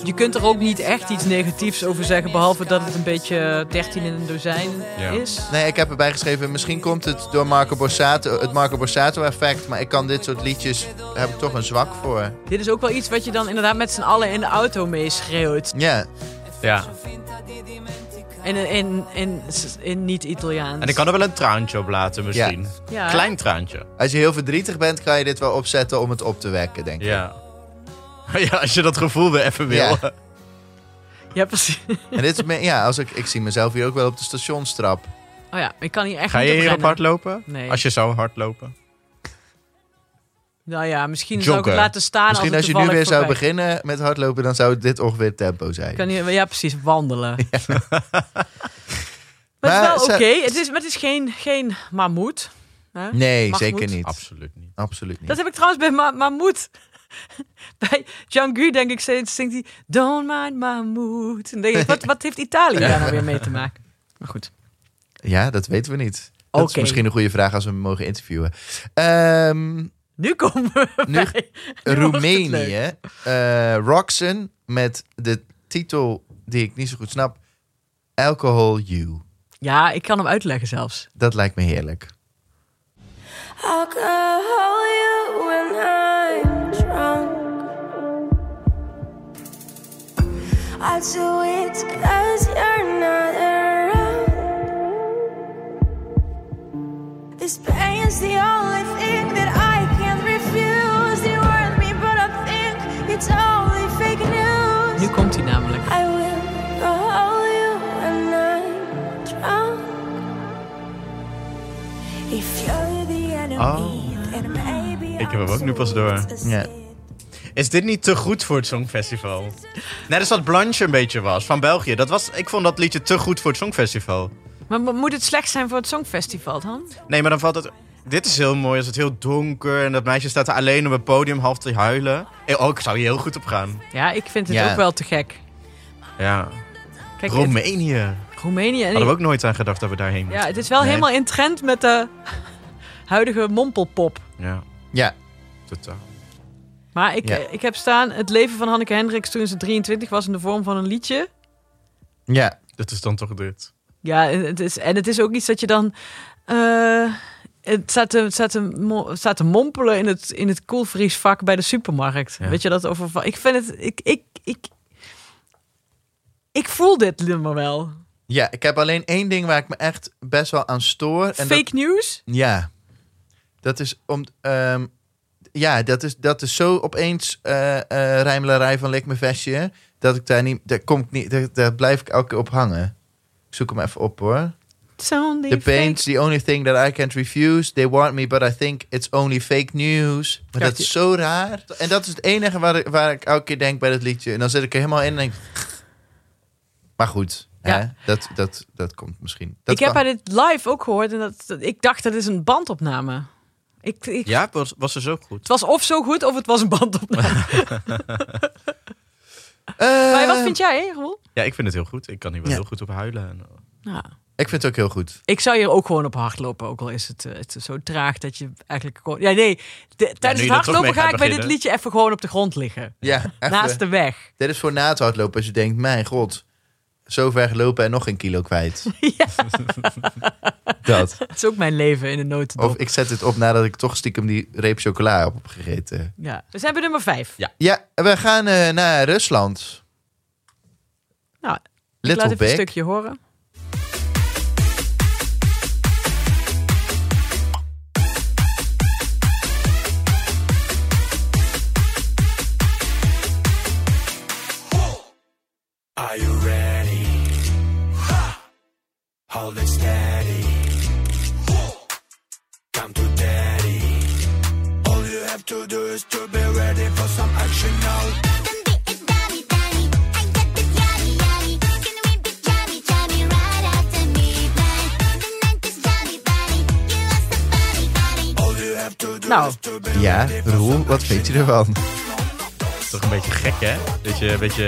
Je kunt er ook niet echt iets negatiefs over zeggen, behalve dat het een beetje 13 in een dozijn Ja. is. Nee, ik heb erbij geschreven, misschien komt het door Marco Borsato, het Marco Borsato effect. Maar ik kan dit soort liedjes, daar heb ik toch een zwak voor. Dit is ook wel iets wat je dan inderdaad met z'n allen in de auto meeschreeuwt. Ja, Ja. In, in, in, in, niet-Italiaans. En ik kan er wel een traantje op laten misschien. Ja. Klein traantje. als je heel verdrietig bent, kan je dit wel opzetten om het op te wekken, denk ik. Ja. Ja, als je dat gevoel weer even wil. Ja. Ja, precies. En dit is, me- ja, als ik, ik zie mezelf hier ook wel op de stationstrap. Oh ja, ik kan hier echt Ga niet je hier op rennen. hardlopen? Nee. Als je zou hardlopen. Nou ja, misschien zou ik Joggen. het laten staan Misschien als je nu weer zou beginnen met hardlopen, dan zou dit ongeveer het tempo zijn. Kan hier, ja, precies, wandelen. Maar, Maar het is wel oké. Het, is, maar het is geen, geen mammoet. Hè? Nee, zeker niet. Absoluut niet. Absoluut niet. Dat heb ik trouwens bij ma mammoet. Bij Django denk ik steeds, zingt hij... Don't mind. En dan denk ik, wat, wat heeft Italië daar nou weer mee te maken? Maar goed. Ja, dat weten we niet. Dat is misschien een goede vraag als we hem mogen interviewen. Ehm, Nu komen we Nu- bij... Roemenië. eh Roxen met de titel die ik niet zo goed snap. Alcohol You. Ja, ik kan hem uitleggen zelfs. Dat lijkt me heerlijk. Alcohol you I do it cause you're not around. This pain's the only thing that I can't refuse. You want me, but I think it's only fake news. Nu komt hij namelijk. I will hold you when I'm drunk. If you're the enemy, Oh. then maybe Ik heb hem ook nu pas door. Ja. Is dit niet te goed voor het Songfestival? Net als dat Blanche een beetje was, van België. Dat was, ik vond dat liedje te goed voor het Songfestival. Maar mo- moet het slecht zijn voor het Songfestival dan? Nee, maar dan valt het... Dit is heel mooi, als het heel donker en dat meisje staat er alleen op het podium half te huilen. Eh, Oh, ik zou hier heel goed op gaan. Ja, ik vind het Ja. ook wel te gek. Ja. Kijk, het- Roemenië. Roemenië. En Hadden we ook nooit aan gedacht dat we daarheen Ja, moesten. het is wel Nee. helemaal in trend met de huidige mompelpop. Ja, Ja, totaal. Maar ik, Ja. eh, ik heb staan het leven van Hanneke Hendricks toen ze 23 was in de vorm van een liedje. ja. Dat is dan toch dit. Ja, en het is, en het is ook iets dat je dan... eh, het staat te, staat, te, staat te mompelen in het, in het koelvriesvak bij de supermarkt. Ja. Weet je dat over... Ik vind het... Ik, ik, ik, ik voel dit nummer wel. ja, ik heb alleen één ding waar ik me echt best wel aan stoor. En Fake dat, news? ja, dat is om... ehm, ja, dat is, dat is zo opeens eh rijmelarij van lik mijn vestje. Dat ik daar niet... Daar, kom ik niet daar, daar blijf ik elke keer op hangen. Ik zoek hem even op hoor. The pain's the only thing that I can't refuse. They want me, but I think it's only fake news. Maar dat is zo raar. En dat is het enige waar ik, waar ik elke keer denk bij dat liedje. En dan zit ik er helemaal in en denk... Maar goed, Ja. hè? Dat, dat, dat komt misschien. Dat ik heb haar dit live ook gehoord en dat, dat- ik dacht dat is een bandopname. Ik, ik, Ja, was, was ze zo goed? Het was of zo goed of het was een bandopname. Eh, maar wat vind jij, Roel? Ja, ik vind het heel goed. Ik kan hier wel Ja. heel goed op huilen. En, eh, Ja. Ik vind het ook heel goed. Ik zou hier ook gewoon op hardlopen, ook al is het, eh, het is zo traag dat je eigenlijk gewoon... Ja, nee, de- tijdens je het er toch mee hardlopen ga gaat ik bij dit beginnen. liedje even gewoon op de grond liggen. Ja, echt, Naast eh, de weg. Dit is voor na het hardlopen als je denkt... Mijn god, zo ver gelopen en nog een kilo kwijt. Ja. Dat. Dat is ook mijn leven in een notendop. Of ik zet het op nadat ik toch stiekem die reep chocola op heb gegeten. Ja. We zijn bij nummer vijf. Ja. Ja, we gaan eh, naar Rusland. Nou, ik Little laat even een stukje horen. Are you ready? Hold it steady. Come to daddy. All you have to do is to be ready for some action now. All you have to do Nou. is to be Ja, Roel, wat vind je ervan? Toch een beetje gek, hè? Dat je een beetje...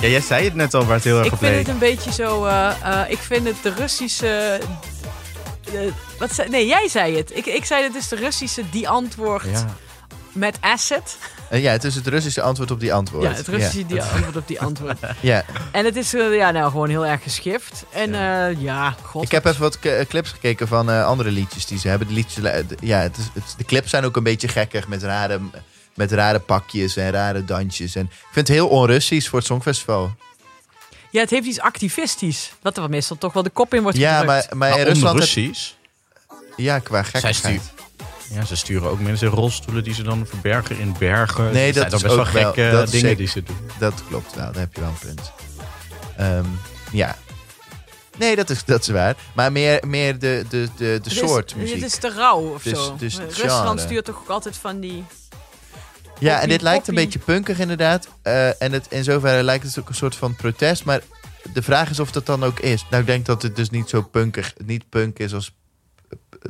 Ja, jij zei het net al waar het heel erg Ik op vind leek. het een beetje zo... eh, eh, ik vind het de Russische... eh, wat zei, nee, jij zei het. Ik, ik zei het is de Russische die antwoordt Ja. met. Eh, ja, het is het Russische antwoord op die antwoord. Ja, het Russische die antwoord op die antwoord. Ja. En het is ja, nou, gewoon heel erg geschift. En ja, ja god. Ik heb even wat clips gekeken van eh, andere liedjes die ze hebben. De, liedjes, de- ja, het is, het, de clips zijn ook een beetje gekkig met rare, met rare pakjes en rare dansjes. En ik vind het heel onrussisch voor het Songfestival. Ja, het heeft iets activistisch. Wat er meestal toch wel de kop in wordt Ja, gedrukt. maar, maar Maar in Rusland... Russisch. ja, qua Zij gekkigheid. stuurt. Ja, ze sturen ook mensen in rolstoelen die ze dan verbergen in bergen. Nee, zijn dat toch is best wel ook wel- gekke dingen zeker- die ze doen. Dat klopt wel, daar heb je wel een punt. Ehm, ja. Nee, dat is, dat is waar. Maar meer, meer de, de, de, de soort muziek. Het is te rauw of Dus- zo. dus Rusland genre. stuurt toch ook altijd van die... Ja, en Poppy, dit lijkt een beetje punkig inderdaad. Eh, en het, in zoverre lijkt het ook een soort van protest. Maar de vraag is of dat dan ook is. Nou, ik denk dat het dus niet zo punkig, niet punk is als...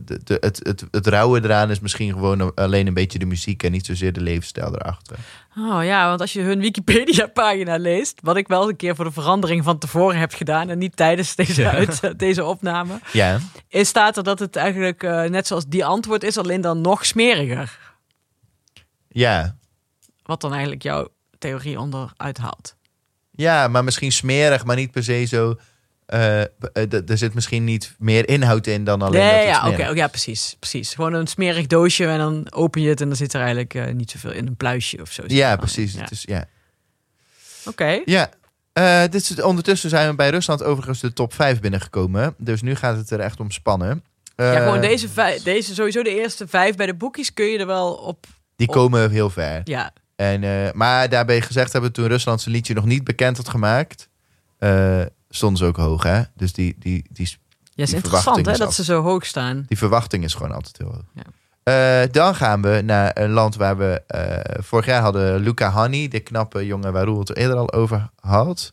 De, de, het, het, het rauwe eraan is misschien gewoon alleen een beetje de muziek... en niet zozeer de levensstijl erachter. Oh ja, want als je hun Wikipedia-pagina leest... wat ik wel een keer voor de verandering van tevoren heb gedaan... en niet tijdens deze, Ja. uit, deze opname... Ja, is staat er dat het eigenlijk eh, net zoals die antwoord is... alleen dan nog smeriger. ja. Wat dan eigenlijk jouw theorie onderuit haalt. Ja, maar misschien smerig, maar niet per se zo... eh, eh, er zit misschien niet meer inhoud in dan alleen dat Nee, het ja, oké, oké, ja, precies, precies. Gewoon een smerig doosje en dan open je het en dan zit er eigenlijk eh, niet zoveel in. Een pluisje of zo. Ja, precies. Ja. ja. Oké. Ja, eh, dit is, ondertussen zijn we bij Rusland overigens de top 5 binnengekomen. Dus nu gaat het er echt om spannen. Ja, gewoon deze, vijf, deze, sowieso de eerste vijf bij de boekjes kun je er wel op. Die op- komen heel ver. Ja, En, eh, maar daarbij gezegd hebben, toen Rusland zijn liedje nog niet bekend had gemaakt, eh, stonden ze ook hoog. Hè? Dus die, die, die, ja is Die interessant hè, is dat ze zo hoog staan. die verwachting is gewoon altijd heel hoog. Ja. Eh, dan gaan we naar een land waar we eh, vorig jaar hadden Luca Hanni, de knappe jongen waar Roel het er eerder al over had.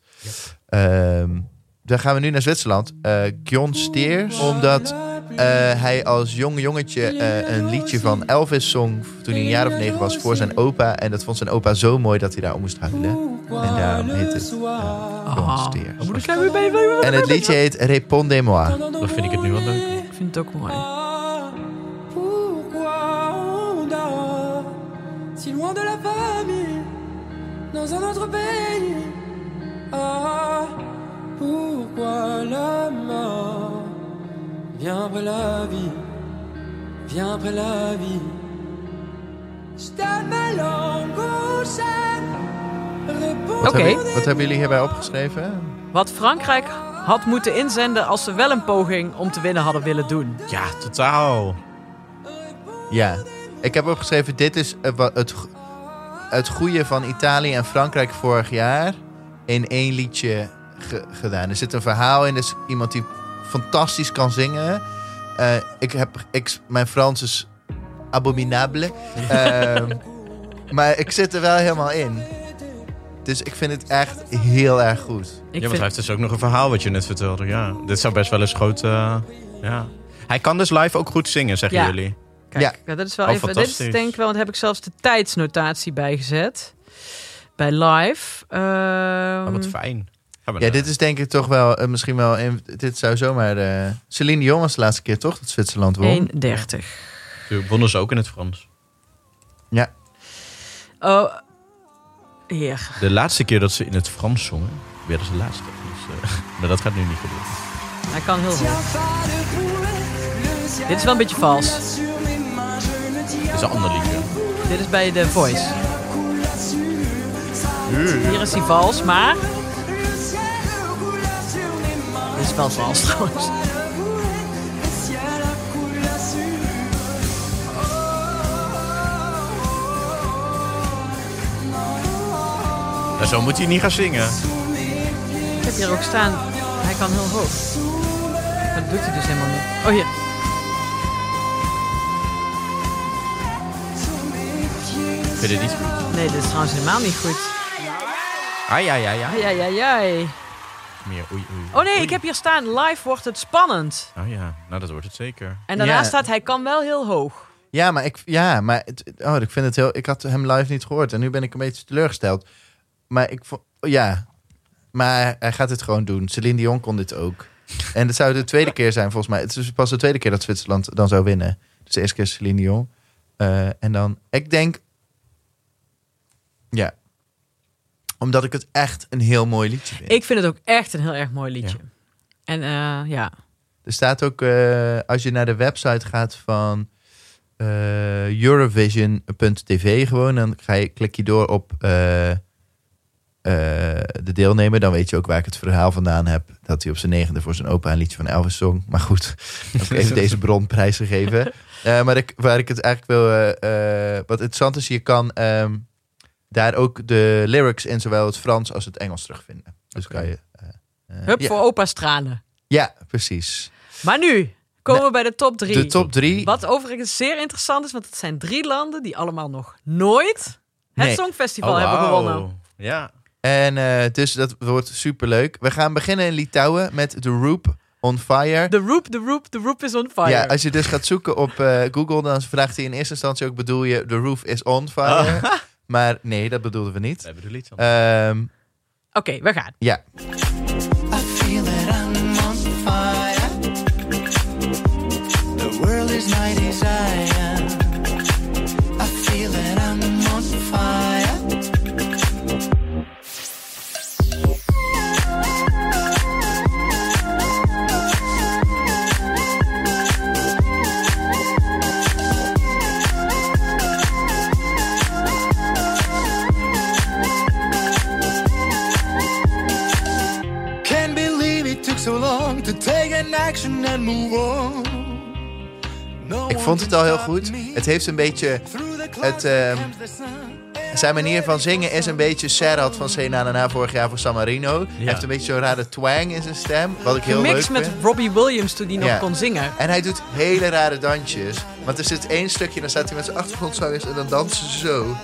Ehm, dan gaan we nu naar Zwitserland. Eh Gjon Steers, omdat eh, hij als jong jongetje eh, een liedje van Elvis zong toen hij een jaar of negen was voor zijn opa. En dat vond zijn opa zo mooi dat hij daarom moest huilen. En daarom heet het Gjon Ah, Steers. daar? En het liedje heet Répondez-moi. Dan vind ik het nu wel leuk. Ik vind het ook mooi. Si loin de la famille, dans un autre pays Ah, pourquoi la mort vient après la vie, vient après la vie Oké. wat hebben jullie hierbij opgeschreven? Wat Frankrijk had moeten inzenden als ze wel een poging om te winnen hadden willen doen. Ja, totaal. Ja, ik heb opgeschreven: dit is eh, het, het goede van Italië en Frankrijk vorig jaar in één liedje ge- gedaan. Er zit een verhaal in, dus iemand die fantastisch kan zingen. Eh, ik heb, ik, mijn Frans is abominable, Ehm, maar ik zit er wel helemaal in. Dus ik vind het echt heel erg goed. Ik ja, want hij heeft dus ook nog een verhaal wat je net vertelde. Ja, dit zou best wel eens groot... eh, ja. Hij kan dus live ook goed zingen, zeggen Ja. jullie. kijk, Ja. ja, dat is wel Oh, even. Dit is denk ik wel, want heb ik zelfs de tijdsnotatie bijgezet bij live. Oh, Ehm, wat fijn. Ja, naar- dit is denk ik toch wel eh, misschien wel. dit zou zomaar. eh Celine Dion was de laatste keer toch dat Zwitserland won. 1,30. Toen wonnen ze ook in het Frans. Ja, Oh, heer. De laatste keer dat ze in het Frans zongen, werden ze de laatste. Dus, eh, maar dat gaat nu niet gebeuren. Hij kan heel hoog. Dit is wel een beetje vals. Het is een ander liedje. Dit is bij The Voice. Hier is hij vals, maar... Dit is wel vals trouwens. Nou, zo moet hij niet gaan zingen. Ik heb hier ook staan, hij kan heel hoog. Dat doet hij dus helemaal niet. Oh, hier. Vind je dit niet goed? Nee, dit is trouwens helemaal niet goed. Ah, ja, ja, ja. Ai, ai, ai, ai. Meer oei, oei. Oh nee, oei. ik heb hier staan, live wordt het spannend. Oh ja, nou dat wordt het zeker. En daarna Ja. staat, hij kan wel heel hoog. ja maar, ik, ja, maar het, oh, ik vind het heel. Ik had hem live niet gehoord en nu ben ik een beetje teleurgesteld. Maar ik vond. Ja, maar hij gaat het gewoon doen. Celine Dion kon dit ook. En het zou de tweede keer zijn volgens mij. Het is pas de tweede keer dat Zwitserland dan zou winnen. Dus de eerste keer is Celine Dion. Eh, en dan, ik denk. Ja. Omdat ik het echt een heel mooi liedje vind. Ik vind het ook echt een heel erg mooi liedje. En eh, ja, Er staat ook, eh, als je naar de website gaat van eh, Eurovision.tv gewoon, dan ga je, klik je door op eh, eh, de deelnemer. Dan weet je ook waar ik het verhaal vandaan heb. Dat hij op zijn negende voor zijn opa een liedje van Elvis zong. Maar goed, ook even deze bron prijsgegeven. Eh maar ik, waar ik het eigenlijk wil... wat interessant is, je kan ehm, daar ook de lyrics in zowel het Frans als het Engels terugvinden. Dus kan je... eh, eh, hup voor opa stralen. ja, precies. Maar nu komen we bij de top drie. De top drie. Wat overigens zeer interessant is, want het zijn drie landen die allemaal nog nooit het Nee. Songfestival Oh, hebben gewonnen. Ja. En eh, dus dat wordt superleuk. We gaan beginnen in Litouwen met The Roop on Fire. The Roop, the Roop, the Roop is on fire. Ja, als je dus gaat zoeken op eh, Google, dan vraagt hij in eerste instantie ook: bedoel je The roof is on fire? Oh. Maar nee, dat bedoelden we niet. We hebben. Ehm, Oké, we gaan. ja, I feel that I'm on fire. The world is my desire. Ik vond het al heel goed. Het heeft een beetje... Het, ehm. Zijn manier van zingen is een beetje Serhat van Sena na vorig jaar voor San Marino. Hij heeft een beetje zo'n rare twang in zijn stem, wat ik heel leuk Mix met vind. Robbie Williams toen die nog kon zingen. En hij doet hele rare dansjes. Want er zit één stukje, dan staat hij met zijn achtergrondzangers en dan dansen ze zo.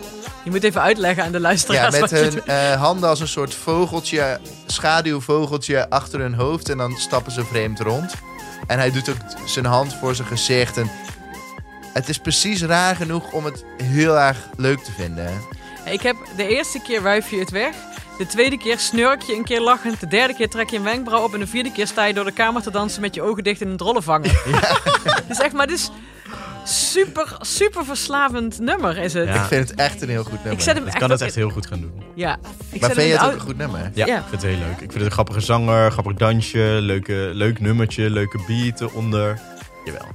Je moet even uitleggen aan de Ja, luisteraars met wat je hun eh, handen als een soort vogeltje, schaduwvogeltje achter hun hoofd. En dan stappen ze vreemd rond. En hij doet ook zijn hand voor zijn gezicht. En het is precies raar genoeg om het heel erg leuk te vinden. Ik heb de eerste keer wuif je het weg. De tweede keer snurk je een keer lachend. De derde keer trek je een wenkbrauw op. En de vierde keer sta je door de kamer te dansen met je ogen dicht in een drollenvanger. dus echt, maar dit is super, super verslavend nummer is het. Ja. Ik vind het echt een heel goed nummer. Ik zet hem Ik echt kan het echt heel goed gaan doen. Ja. Ik maar zet vind je het ook een goed nummer? Ja, Ja. ik vind het heel leuk. Ik vind het een grappige zanger, grappig dansje, leuke, leuk nummertje, leuke beat eronder. Jawel.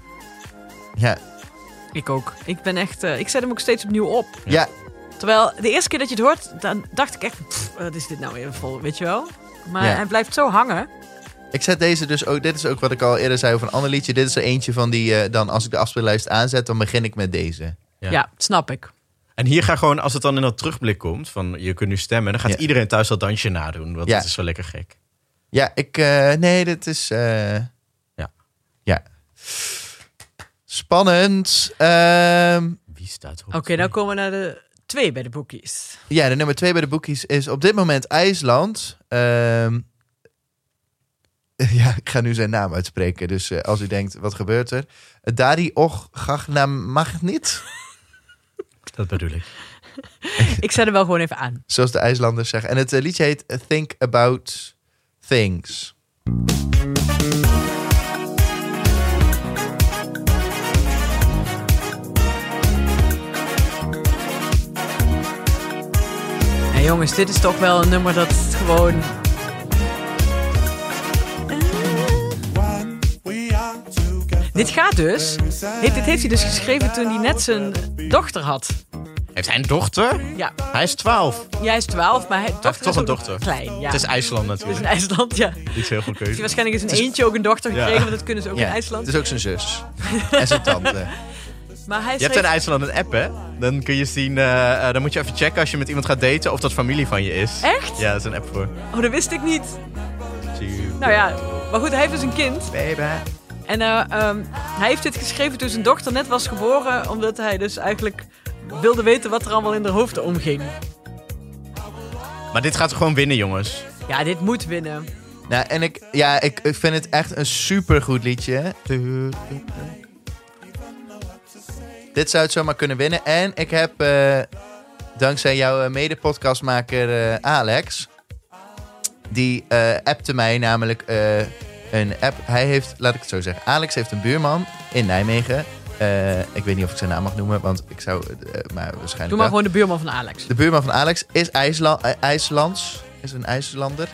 Ja. Ik ook. Ik ben echt... eh, ik zet hem ook steeds opnieuw op. Ja, Terwijl de eerste keer dat je het hoort, dan dacht ik echt... pff, wat is dit nou weer vol, weet je wel? Maar Ja. hij blijft zo hangen. Ik zet deze dus ook. Dit is ook wat ik al eerder zei over een ander liedje. Dit is er eentje van die. eh, dan als ik de afspeellijst aanzet, dan begin ik met deze. Ja. Ja, snap ik. En hier ga gewoon, als het dan in dat terugblik komt, van je kunt nu stemmen, dan gaat Ja. iedereen thuis dat dansje nadoen. Want Ja. het is zo lekker gek. Ja, ik. eh, nee, dit is. eh, Ja. Ja. Spannend. Ehm, Wie staat erop? Oké, dan komen we naar de twee bij de boekies. ja, de nummer twee bij de boekies is op dit moment IJsland. Ehm, ja, ik ga nu zijn naam uitspreken. Dus eh, als u denkt, wat gebeurt er? Dari Och Gagnamagnit. Dat bedoel ik. Ik zet hem wel gewoon even aan. Zoals de IJslanders zeggen. En het eh, liedje heet Think About Things. Ja, jongens, dit is toch wel een nummer dat gewoon... Dit gaat dus... Heeft, dit heeft hij dus geschreven toen hij net zijn dochter had. Heeft hij een dochter? Ja, Hij is 12. jij is 12, maar hij heeft toch is een dochter. Klein, ja. Het is IJsland Het is in natuurlijk. IJsland, ja. Iets heel hij goedkeus. waarschijnlijk eens een eentje ook een dochter Ja. gekregen, want dat kunnen ze ook in Ja, IJsland. het is ook zijn zus. en zijn tante. Maar hij Je hebt in IJsland een app, hè? Dan kun je zien, eh, eh, dan moet je even checken als je met iemand gaat daten of dat familie van je is. Echt? Ja, dat is een app voor. Oh, dat wist ik niet. Nou ja, maar goed, hij heeft dus een kind. Baby. En eh, ehm, hij heeft dit geschreven toen zijn dochter net was geboren, omdat hij dus eigenlijk wilde weten wat er allemaal in haar hoofd omging. Maar dit gaat gewoon winnen, jongens. Ja, dit moet winnen. Nou, en ik, ja, ik, ik vind het echt een supergoed liedje. Dit zou het zomaar kunnen winnen. En ik heb, eh, dankzij jouw eh, mede-podcastmaker eh, Alex... die eh appte mij namelijk eh, een app. Hij heeft, laat ik het zo zeggen... Alex heeft een buurman in Nijmegen. Eh, ik weet niet of ik zijn naam mag noemen, want ik zou... eh, maar waarschijnlijk Doe maar wel. gewoon de buurman van Alex. De buurman van Alex is IJsla eh, IJslands. Is een IJslander.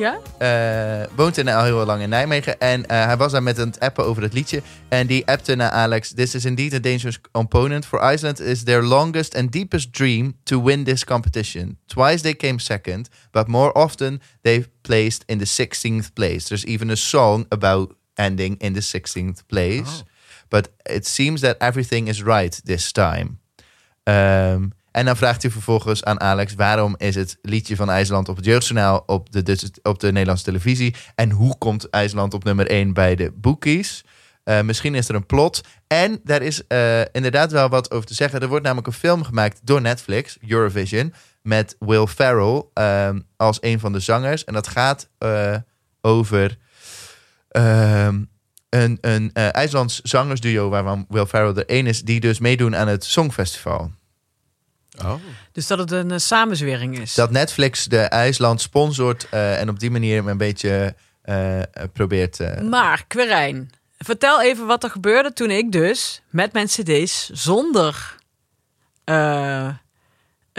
Ja? Eh, woont in, al heel lang in Nijmegen. En eh, hij was daar met een appen over het liedje. En die appte naar Alex. This is indeed a dangerous opponent. For Iceland is their longest and deepest dream to win this competition. Twice they came second. But more often they placed in the 16th place. There's even a song about ending in the 16th place. But it seems that everything is right this time. Ehm, en dan vraagt hij vervolgens aan Alex... waarom is het liedje van IJsland op het Jeugdjournaal... op de, op de Nederlandse televisie... en hoe komt IJsland op nummer 1 bij de boekies? Eh, misschien is er een plot. En daar is eh, inderdaad wel wat over te zeggen. Er wordt namelijk een film gemaakt door Netflix, Eurovision... met Will Ferrell ehm, als een van de zangers. En dat gaat eh, over... ehm, een, een IJslands zangersduo waarvan Will Ferrell er één is... die dus meedoen aan het Songfestival. Oh. Dus dat het een eh, samenzwering is. Dat Netflix de IJsland sponsort eh, en op die manier een beetje eh, probeert... Maar, Querijn, vertel even wat er gebeurde toen ik dus met mijn cd's zonder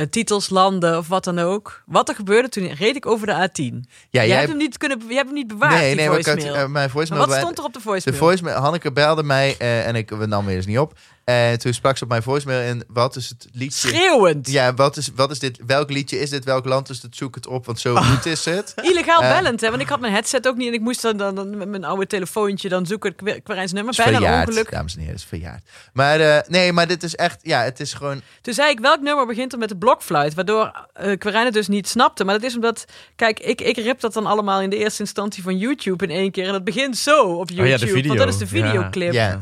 titels, landen of wat dan ook. Wat er gebeurde toen reed ik over de A10. ja, jij, jij hebt hem niet kunnen, je hebt hem niet bewaard, Nee, nee, maar ik had, voicemail. mijn maar voicemail... wat stond er op de De voicemail? voicemail, Hanneke belde mij en ik we nam weer eens niet op. En toen sprak ze op mijn voicemail en wat is het liedje? Schreeuwend. Ja, wat is, wat is dit? Welk liedje is dit? Welk land is het? Zoek het op, want zo Oh. goed is het. Illegaal Eh. bellend, hè? Want ik had mijn headset ook niet en ik moest dan, dan, dan met mijn oude telefoontje dan zoeken. Quarijns nummer. Bijna een verjaard, ongeluk. dames en heren, het is verjaard. Maar eh, nee, maar dit is echt, ja, het is gewoon... Toen zei ik, welk nummer begint er met de blokfluit? Waardoor het dus niet snapte. Maar dat is omdat, kijk, ik, ik rip dat dan allemaal in de eerste instantie van YouTube in één keer. En dat begint zo op YouTube. Oh ja, de video. Want dat is de videoclip. Ja,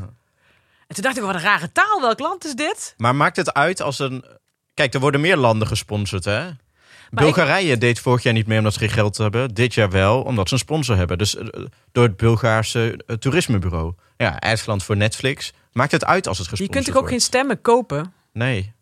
En toen dacht ik, wat een rare taal. Welk land is dit? Maar maakt het uit als een... Kijk, er worden meer landen gesponsord, hè? Bulgarije deed vorig jaar niet mee omdat ze geen geld hebben. Dit jaar wel, omdat ze een sponsor hebben. Dus eh, door het Bulgaarse eh, toerismebureau. Ja, IJsland voor Netflix. Maakt het uit als het Je gesponsord kunt toch ook geen stemmen kopen? Nee.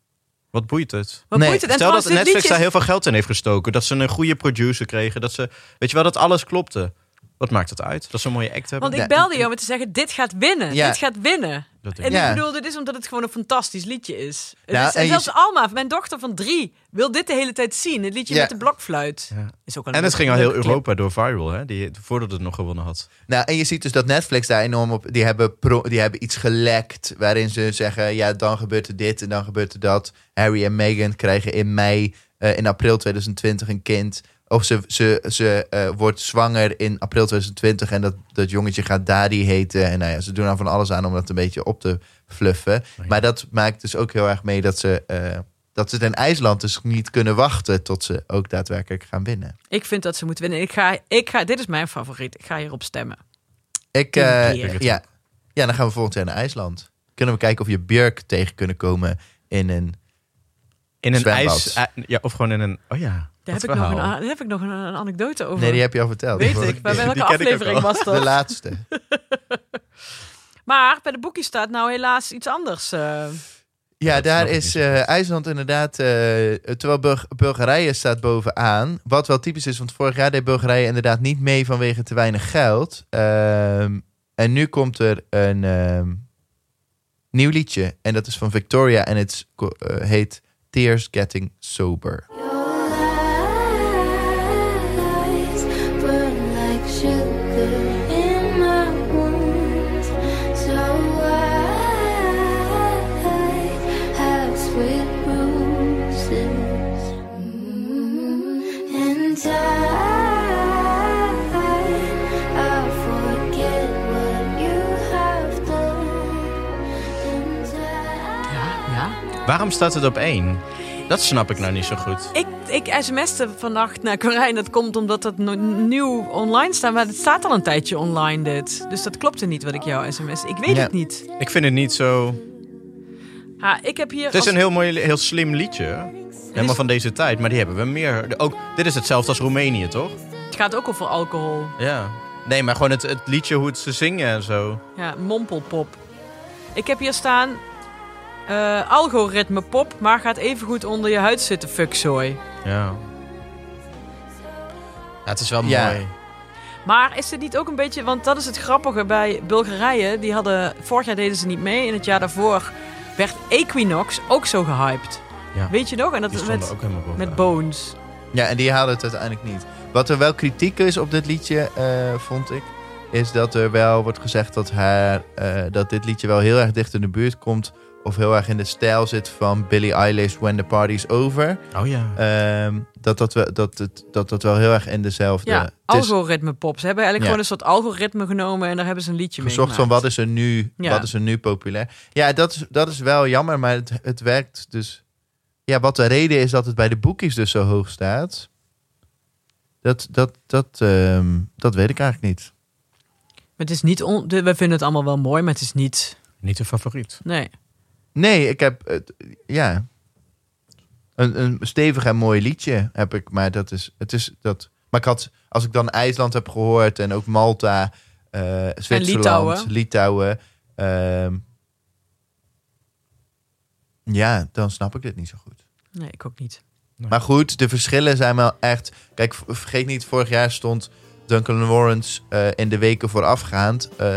Wat boeit het? Wat Nee, boeit het? En Stel dat Netflix liedje daar heel veel geld in heeft gestoken. Dat ze een goede producer kregen. Dat ze, weet je wel, dat alles klopte. Wat maakt het uit? Dat ze een mooie act hebben? Want ik belde jou om te zeggen, dit gaat winnen. Ja. Dit gaat winnen. Dat En ik. Bedoel, dit is omdat het gewoon een fantastisch liedje is. Het Ja, is en zelfs Alma, mijn dochter van drie, wil dit de hele tijd zien. Het liedje Ja. met de blokfluit. Ja. Is ook En het ging al heel. Europa door viral, hè? Die, voordat het nog gewonnen had. Nou, en je ziet dus dat Netflix daar enorm op... Die hebben, pro, die hebben iets gelekt waarin ze zeggen... Ja, dan gebeurt er dit en dan gebeurt er dat. Harry en Meghan krijgen in mei, eh, in april 2020 een kind. Of ze, ze, ze eh, wordt zwanger in april 2020 en dat, dat jongetje gaat Daddy heten. En nou ja, ze doen er van alles aan om dat een beetje op te fluffen. Maar dat maakt dus ook heel erg mee dat ze... eh, dat ze het in IJsland dus niet kunnen wachten tot ze ook daadwerkelijk gaan winnen. Ik vind dat ze moeten winnen. Ik ga, ik ga, dit is mijn favoriet. Ik ga hierop stemmen. Ik, eh, ja. ja, dan gaan we volgend jaar naar IJsland. Kunnen we kijken of je Björk tegen kunnen komen in een... In een Zwembad. ijs... ja, of gewoon in een... Oh ja, Daar heb dat ik, nog een, daar heb ik nog een, een anekdote over. Nee, die heb je al verteld. Weet ik. Bij vorige welke die ken ik ook aflevering was keer. De dat? laatste. Maar bij de boekje staat nou helaas iets anders. eh. Ja, Dat daar is eh, IJsland inderdaad... eh, terwijl Bulg- Bulgarije staat bovenaan. Wat wel typisch is, want vorig jaar deed Bulgarije inderdaad niet mee vanwege te weinig geld. Ehm, en nu komt er een ehm, nieuw liedje. En dat is van Victoria en het heet Tears Getting Sober. Waarom staat het op één? Dat snap ik nou niet zo goed. Ik, ik sms'te vannacht naar Corijn. Dat komt omdat no- nieuw online staat. Maar het staat al een tijdje online dit. Dus dat klopte niet wat ik jou sms. Ik weet Ja. het niet. Ik vind het niet zo... Ha, ik heb hier... Het is als- een heel mooi, heel slim liedje. Helemaal van deze tijd. Maar die hebben we meer. Ook, dit is hetzelfde als Roemenië, toch? Het gaat ook over alcohol. Ja. Nee, maar gewoon het, het liedje, hoe het ze zingen en zo. Ja, mompelpop. Ik heb hier staan... eh algoritme pop, maar gaat even goed onder je huid zitten, fuckzooi. Ja. Ja, het is wel Ja. mooi. Maar is het niet ook een beetje... Want dat is het grappige bij Bulgarije. Die hadden... Vorig jaar deden ze niet mee. In het jaar daarvoor werd Equinox ook zo gehyped. Ja. Weet je nog? En dat is met, ook helemaal bovenaan. met Bones. Ja, en die haalden het uiteindelijk niet. Wat er wel kritiek is op dit liedje, eh, vond ik, is dat er wel wordt gezegd dat, haar, eh, dat dit liedje wel heel erg dicht in de buurt komt. Of heel erg in de stijl zit van Billie Eilish, When the Party's Over. Oh ja. Ehm, dat, dat, we, dat, het, dat dat wel heel erg in dezelfde... Ja, algoritme pop. Ze hebben eigenlijk Ja. gewoon een soort algoritme genomen en daar hebben ze een liedje mee gezocht van wat is er nu, Ja. wat is er nu populair. Ja, dat is, dat is wel jammer, maar het, het werkt dus... Ja, wat de reden is dat het bij de boekies dus zo hoog staat... Dat, dat, dat, ehm, dat weet ik eigenlijk niet. Het is niet on... We vinden het allemaal wel mooi, maar het is niet... Niet de favoriet. Nee. Nee, ik heb... het- ja... Een, een stevig en mooi liedje heb ik, maar dat is... Het is dat, maar ik had, als ik dan IJsland heb gehoord en ook Malta, eh Zwitserland, Litouwen. Litouwen... ehm, ja, dan snap ik dit niet zo goed. Nee, ik ook niet. Maar goed, de verschillen zijn wel echt... Kijk, vergeet niet, vorig jaar stond Duncan Lawrence eh, in de weken voorafgaand... eh,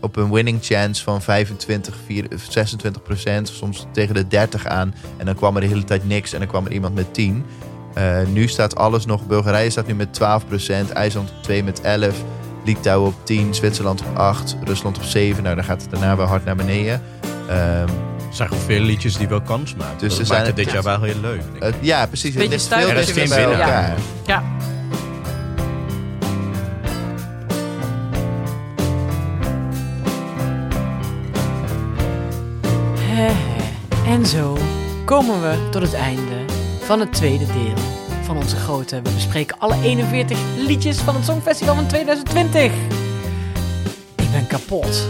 op een winning chance van 25, 4, 26 procent. Soms tegen de 30 aan. En dan kwam er de hele tijd niks en dan kwam er iemand met 10. Eh, nu staat alles nog... Bulgarije staat nu met 12 procent. IJsland op 2 met 11. Litouwen op 10. Zwitserland op 8. Rusland op 7. Nou, dan gaat het daarna wel hard naar beneden. Ehm, Er zijn gewoon veel liedjes die wel kans maken. Dus dat maakt zijn- het dit jaar wel heel leuk. ja, precies. Het Beetje stuiver. Er is geen bij winnaar. elkaar. Ja. En zo komen we tot het einde van het tweede deel van onze grote. We bespreken alle 41 liedjes van het Songfestival van 2020. Ik ben kapot.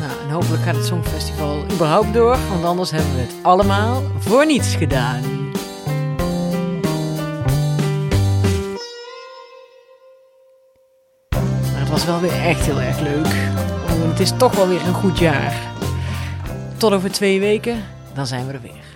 Nou, en hopelijk gaat het Songfestival überhaupt door, want anders hebben we het allemaal voor niets gedaan. Het was wel weer echt heel erg leuk. Het is toch wel weer een goed jaar. Tot over twee weken, dan zijn we er weer.